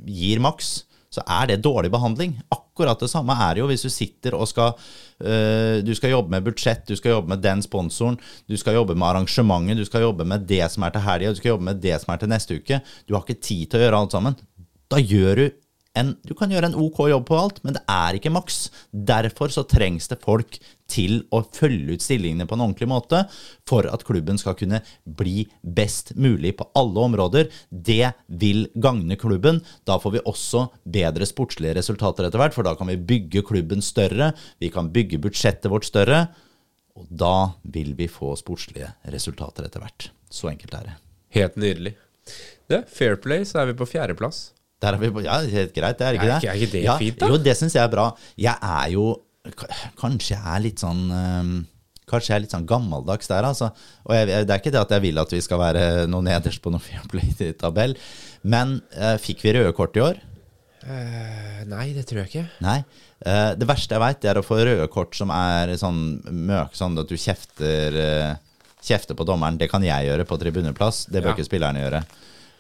gir maks, så er det dårlig behandling. Akkurat det samme er det jo hvis du sitter og skal øh, Du skal jobbe med budsjett, du skal jobbe med den sponsoren, du skal jobbe med arrangementet, du skal jobbe med det som er til helga, du skal jobbe med det som er til neste uke. Du har ikke tid til å gjøre alt sammen. Da gjør du en, du kan gjøre en ok jobb på alt, men det er ikke maks. Derfor så trengs det folk til å følge ut stillingene på en ordentlig måte for at klubben skal kunne bli best mulig på alle områder. Det vil gagne klubben. Da får vi også bedre sportslige resultater etter hvert, for da kan vi bygge klubben større, vi kan bygge budsjettet vårt større, og da vil vi få sportslige resultater etter hvert. Så enkelt er det. Helt nydelig. Det, Fair Play, så er vi på fjerdeplass. Der er vi på, ja, helt greit, det er ikke det? er ikke det ja, fint, da? Jo, det syns jeg er bra. Jeg er jo Kanskje jeg er litt sånn Kanskje jeg er litt sånn gammeldags der, altså. Og jeg, det er ikke det at jeg vil at vi skal være noe nederst på noen Fairplay-tabell, men eh, fikk vi røde kort i år? Eh, nei, det tror jeg ikke. Nei. Eh, det verste jeg veit, er å få røde kort som er sånn møk, sånn at du kjefter, eh, kjefter på dommeren. Det kan jeg gjøre på tribuneplass, det bør Ja. ikke spillerne gjøre.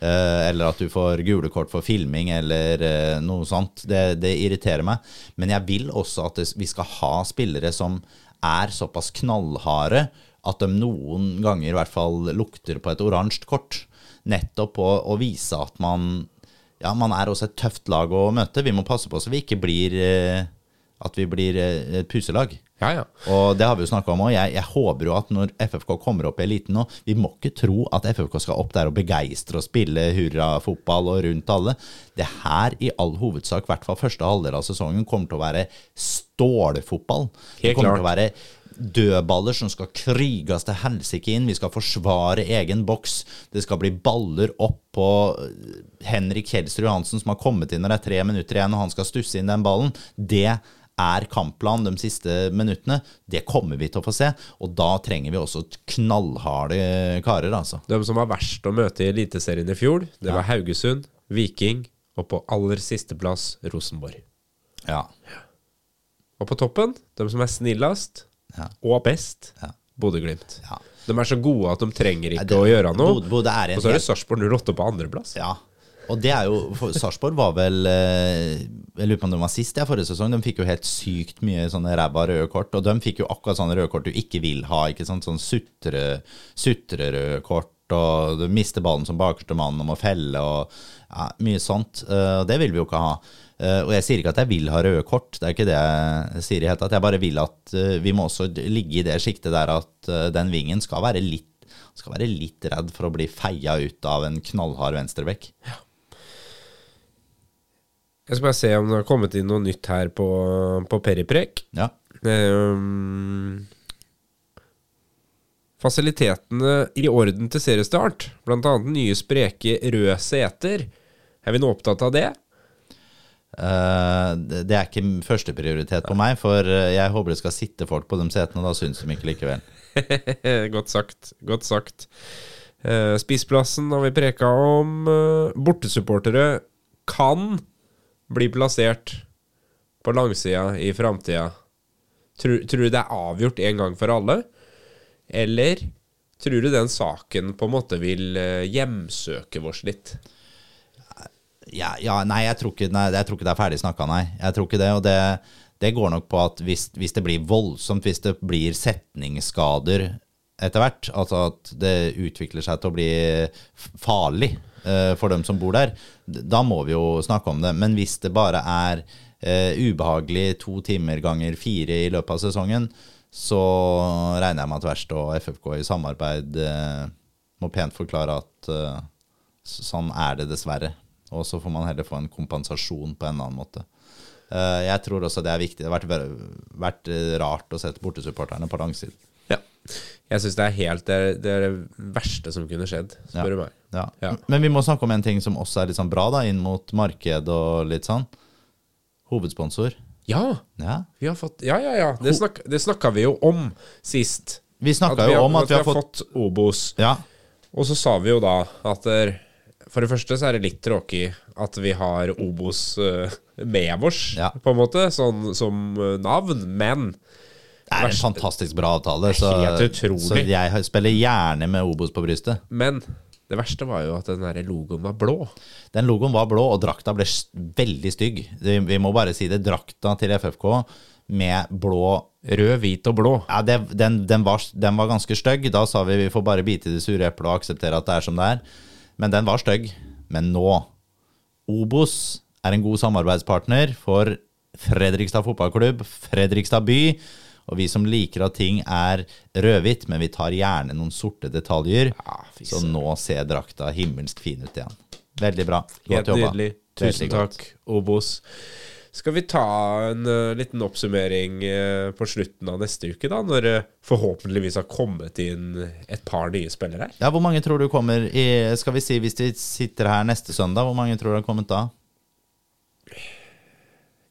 Eh, eller at du får gule kort for filming eller eh, noe sånt. Det, det irriterer meg. Men jeg vil også at vi skal ha spillere som er såpass knallharde at de noen ganger i hvert fall lukter på et oransje kort. Nettopp på å vise at man ja, man er også et tøft lag å møte. Vi må passe på så vi ikke blir eh, at vi blir et puselag. Ja, ja. Og det har vi jo snakka om òg. Jeg, jeg håper jo at når FFK kommer opp i eliten nå Vi må ikke tro at FFK skal opp der og begeistre og spille hurrafotball og rundt alle. Det her i all hovedsak, i hvert fall første halvdel av sesongen, kommer til å være stålfotball. Det kommer klart. til å være dødballer som skal kriges til helsike inn. Vi skal forsvare egen boks. Det skal bli baller opp på eh, Henrik Kjelsrud Johansen, som har kommet inn når det er tre minutter igjen, og han skal stusse inn den ballen. Det er kampplan de siste minuttene. Det kommer vi til å få se. Og da trenger vi også knallharde karer, altså. De som var verst å møte i Eliteserien i fjor, det var Haugesund, Viking og på aller sisteplass Rosenborg. Ja. Og på toppen, de som er snillest Ja. og best, Ja. Bodø-Glimt. Ja. De er så gode at de trenger ikke det- å gjøre noe. Bodø- Bodø en og så er det Sarpsborg 08 på andreplass. Ja. Og det er jo Sarpsborg var vel eh, Jeg lurer på om de var sist jeg forrige sesong. De fikk jo helt sykt mye sånne ræva røde kort. Og de fikk jo akkurat sånne røde kort du ikke vil ha. ikke sant? Sånn sutre, sutrerøde kort. Og du mister ballen som bakerste mann og må felle og ja, mye sånt. Eh, Og det vil vi jo ikke ha. Eh, Og jeg sier ikke at jeg vil ha røde kort, det er ikke det jeg sier i hele tatt. Jeg bare vil at vi må også ligge i det sjiktet der at den vingen skal være litt skal være litt redd for å bli feia ut av en knallhard venstrebekk. Jeg skal bare se om det har kommet inn noe nytt her på, på Periprek. Ja. Um, fasilitetene i orden til seriestart, bl.a. nye spreke røde seter. Er vi nå opptatt av det? Uh, det er ikke førsteprioritet på meg, for eh, jeg håper det skal sitte folk på de setene, da syns de ikke likevel. godt sagt. Godt sagt. Uh, Spissplassen har vi preka om. Bortesupportere kan bli plassert på langsida i framtida. Tror, du det er avgjort en gang for alle? Eller tror du den saken på en måte vil eh, hjemsøke oss litt? Ja, ja nei, jeg tror, ikke, nei, jeg tror ikke det er ferdig snakka, nei. Jeg tror ikke det. Og det, det går nok på at hvis, hvis det blir voldsomt, hvis det blir setningsskader etter hvert, altså at det utvikler seg til å bli farlig for dem som bor der, da må vi jo snakke om det. Men hvis det bare er eh, ubehagelig to timer ganger fire i løpet av sesongen, så regner jeg med at Verst og FFK i samarbeid eh, må pent forklare at eh, sånn er det dessverre. Og så får man heller få en kompensasjon på en annen måte. Eh, jeg tror også det er viktig. Det har vært, vært eh, rart å sette bortesupporterne på langsiden. Ja. Jeg syns det er helt det, er, det er det verste som kunne skjedd, spør du meg. Ja. Ja. Men vi må snakke om en ting som også er litt sånn bra, da, inn mot marked og litt sånn. Hovedsponsor. Ja, Ja. vi har fått Ja, ja, ja. Det, snak, det snakka vi jo om sist. Vi snakka jo om at vi har fått Obos. Ja. Og så sa vi jo da at for det første så er det litt tråkig at vi har Obos eh, med oss, Ja. på en måte, sånn som eh, navn. Men Det er en fantastisk bra avtale. Så, så jeg spiller gjerne med Obos på brystet. Men det verste var jo at den der logoen var blå. Den logoen var blå, og drakta ble veldig stygg. Vi må bare si det. Drakta til FFK med blå Rød, hvit og blå. Ja, det, den, den, var, den var ganske stygg. Da sa vi vi får bare bite i det sure eplet og akseptere at det er som det er. Men den var stygg. Men nå Obos er en god samarbeidspartner for Fredrikstad fotballklubb, Fredrikstad by. Og vi som liker at ting er rødhvitt, men vi tar gjerne noen sorte detaljer. Ja, så nå ser drakta himmelsk fin ut igjen. Veldig bra. Godt jobba. nydelig. Tusen takk, Obos. Skal vi ta en uh, liten oppsummering uh, på slutten av neste uke, da? Når det forhåpentligvis har kommet inn et par nye spillere her? Ja, Hvor mange tror du kommer i Skal vi si hvis vi sitter her neste søndag, hvor mange tror du har kommet da?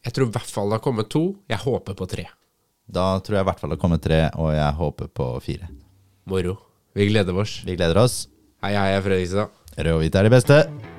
Jeg tror i hvert fall det har kommet to. Jeg håper på tre. Da tror jeg i hvert fall det kommer tre, og jeg håper på fire. Moro. Vi gleder oss. Vi gleder oss. Hei, hei, jeg er Fredrikstad. Rød og hvit er det beste.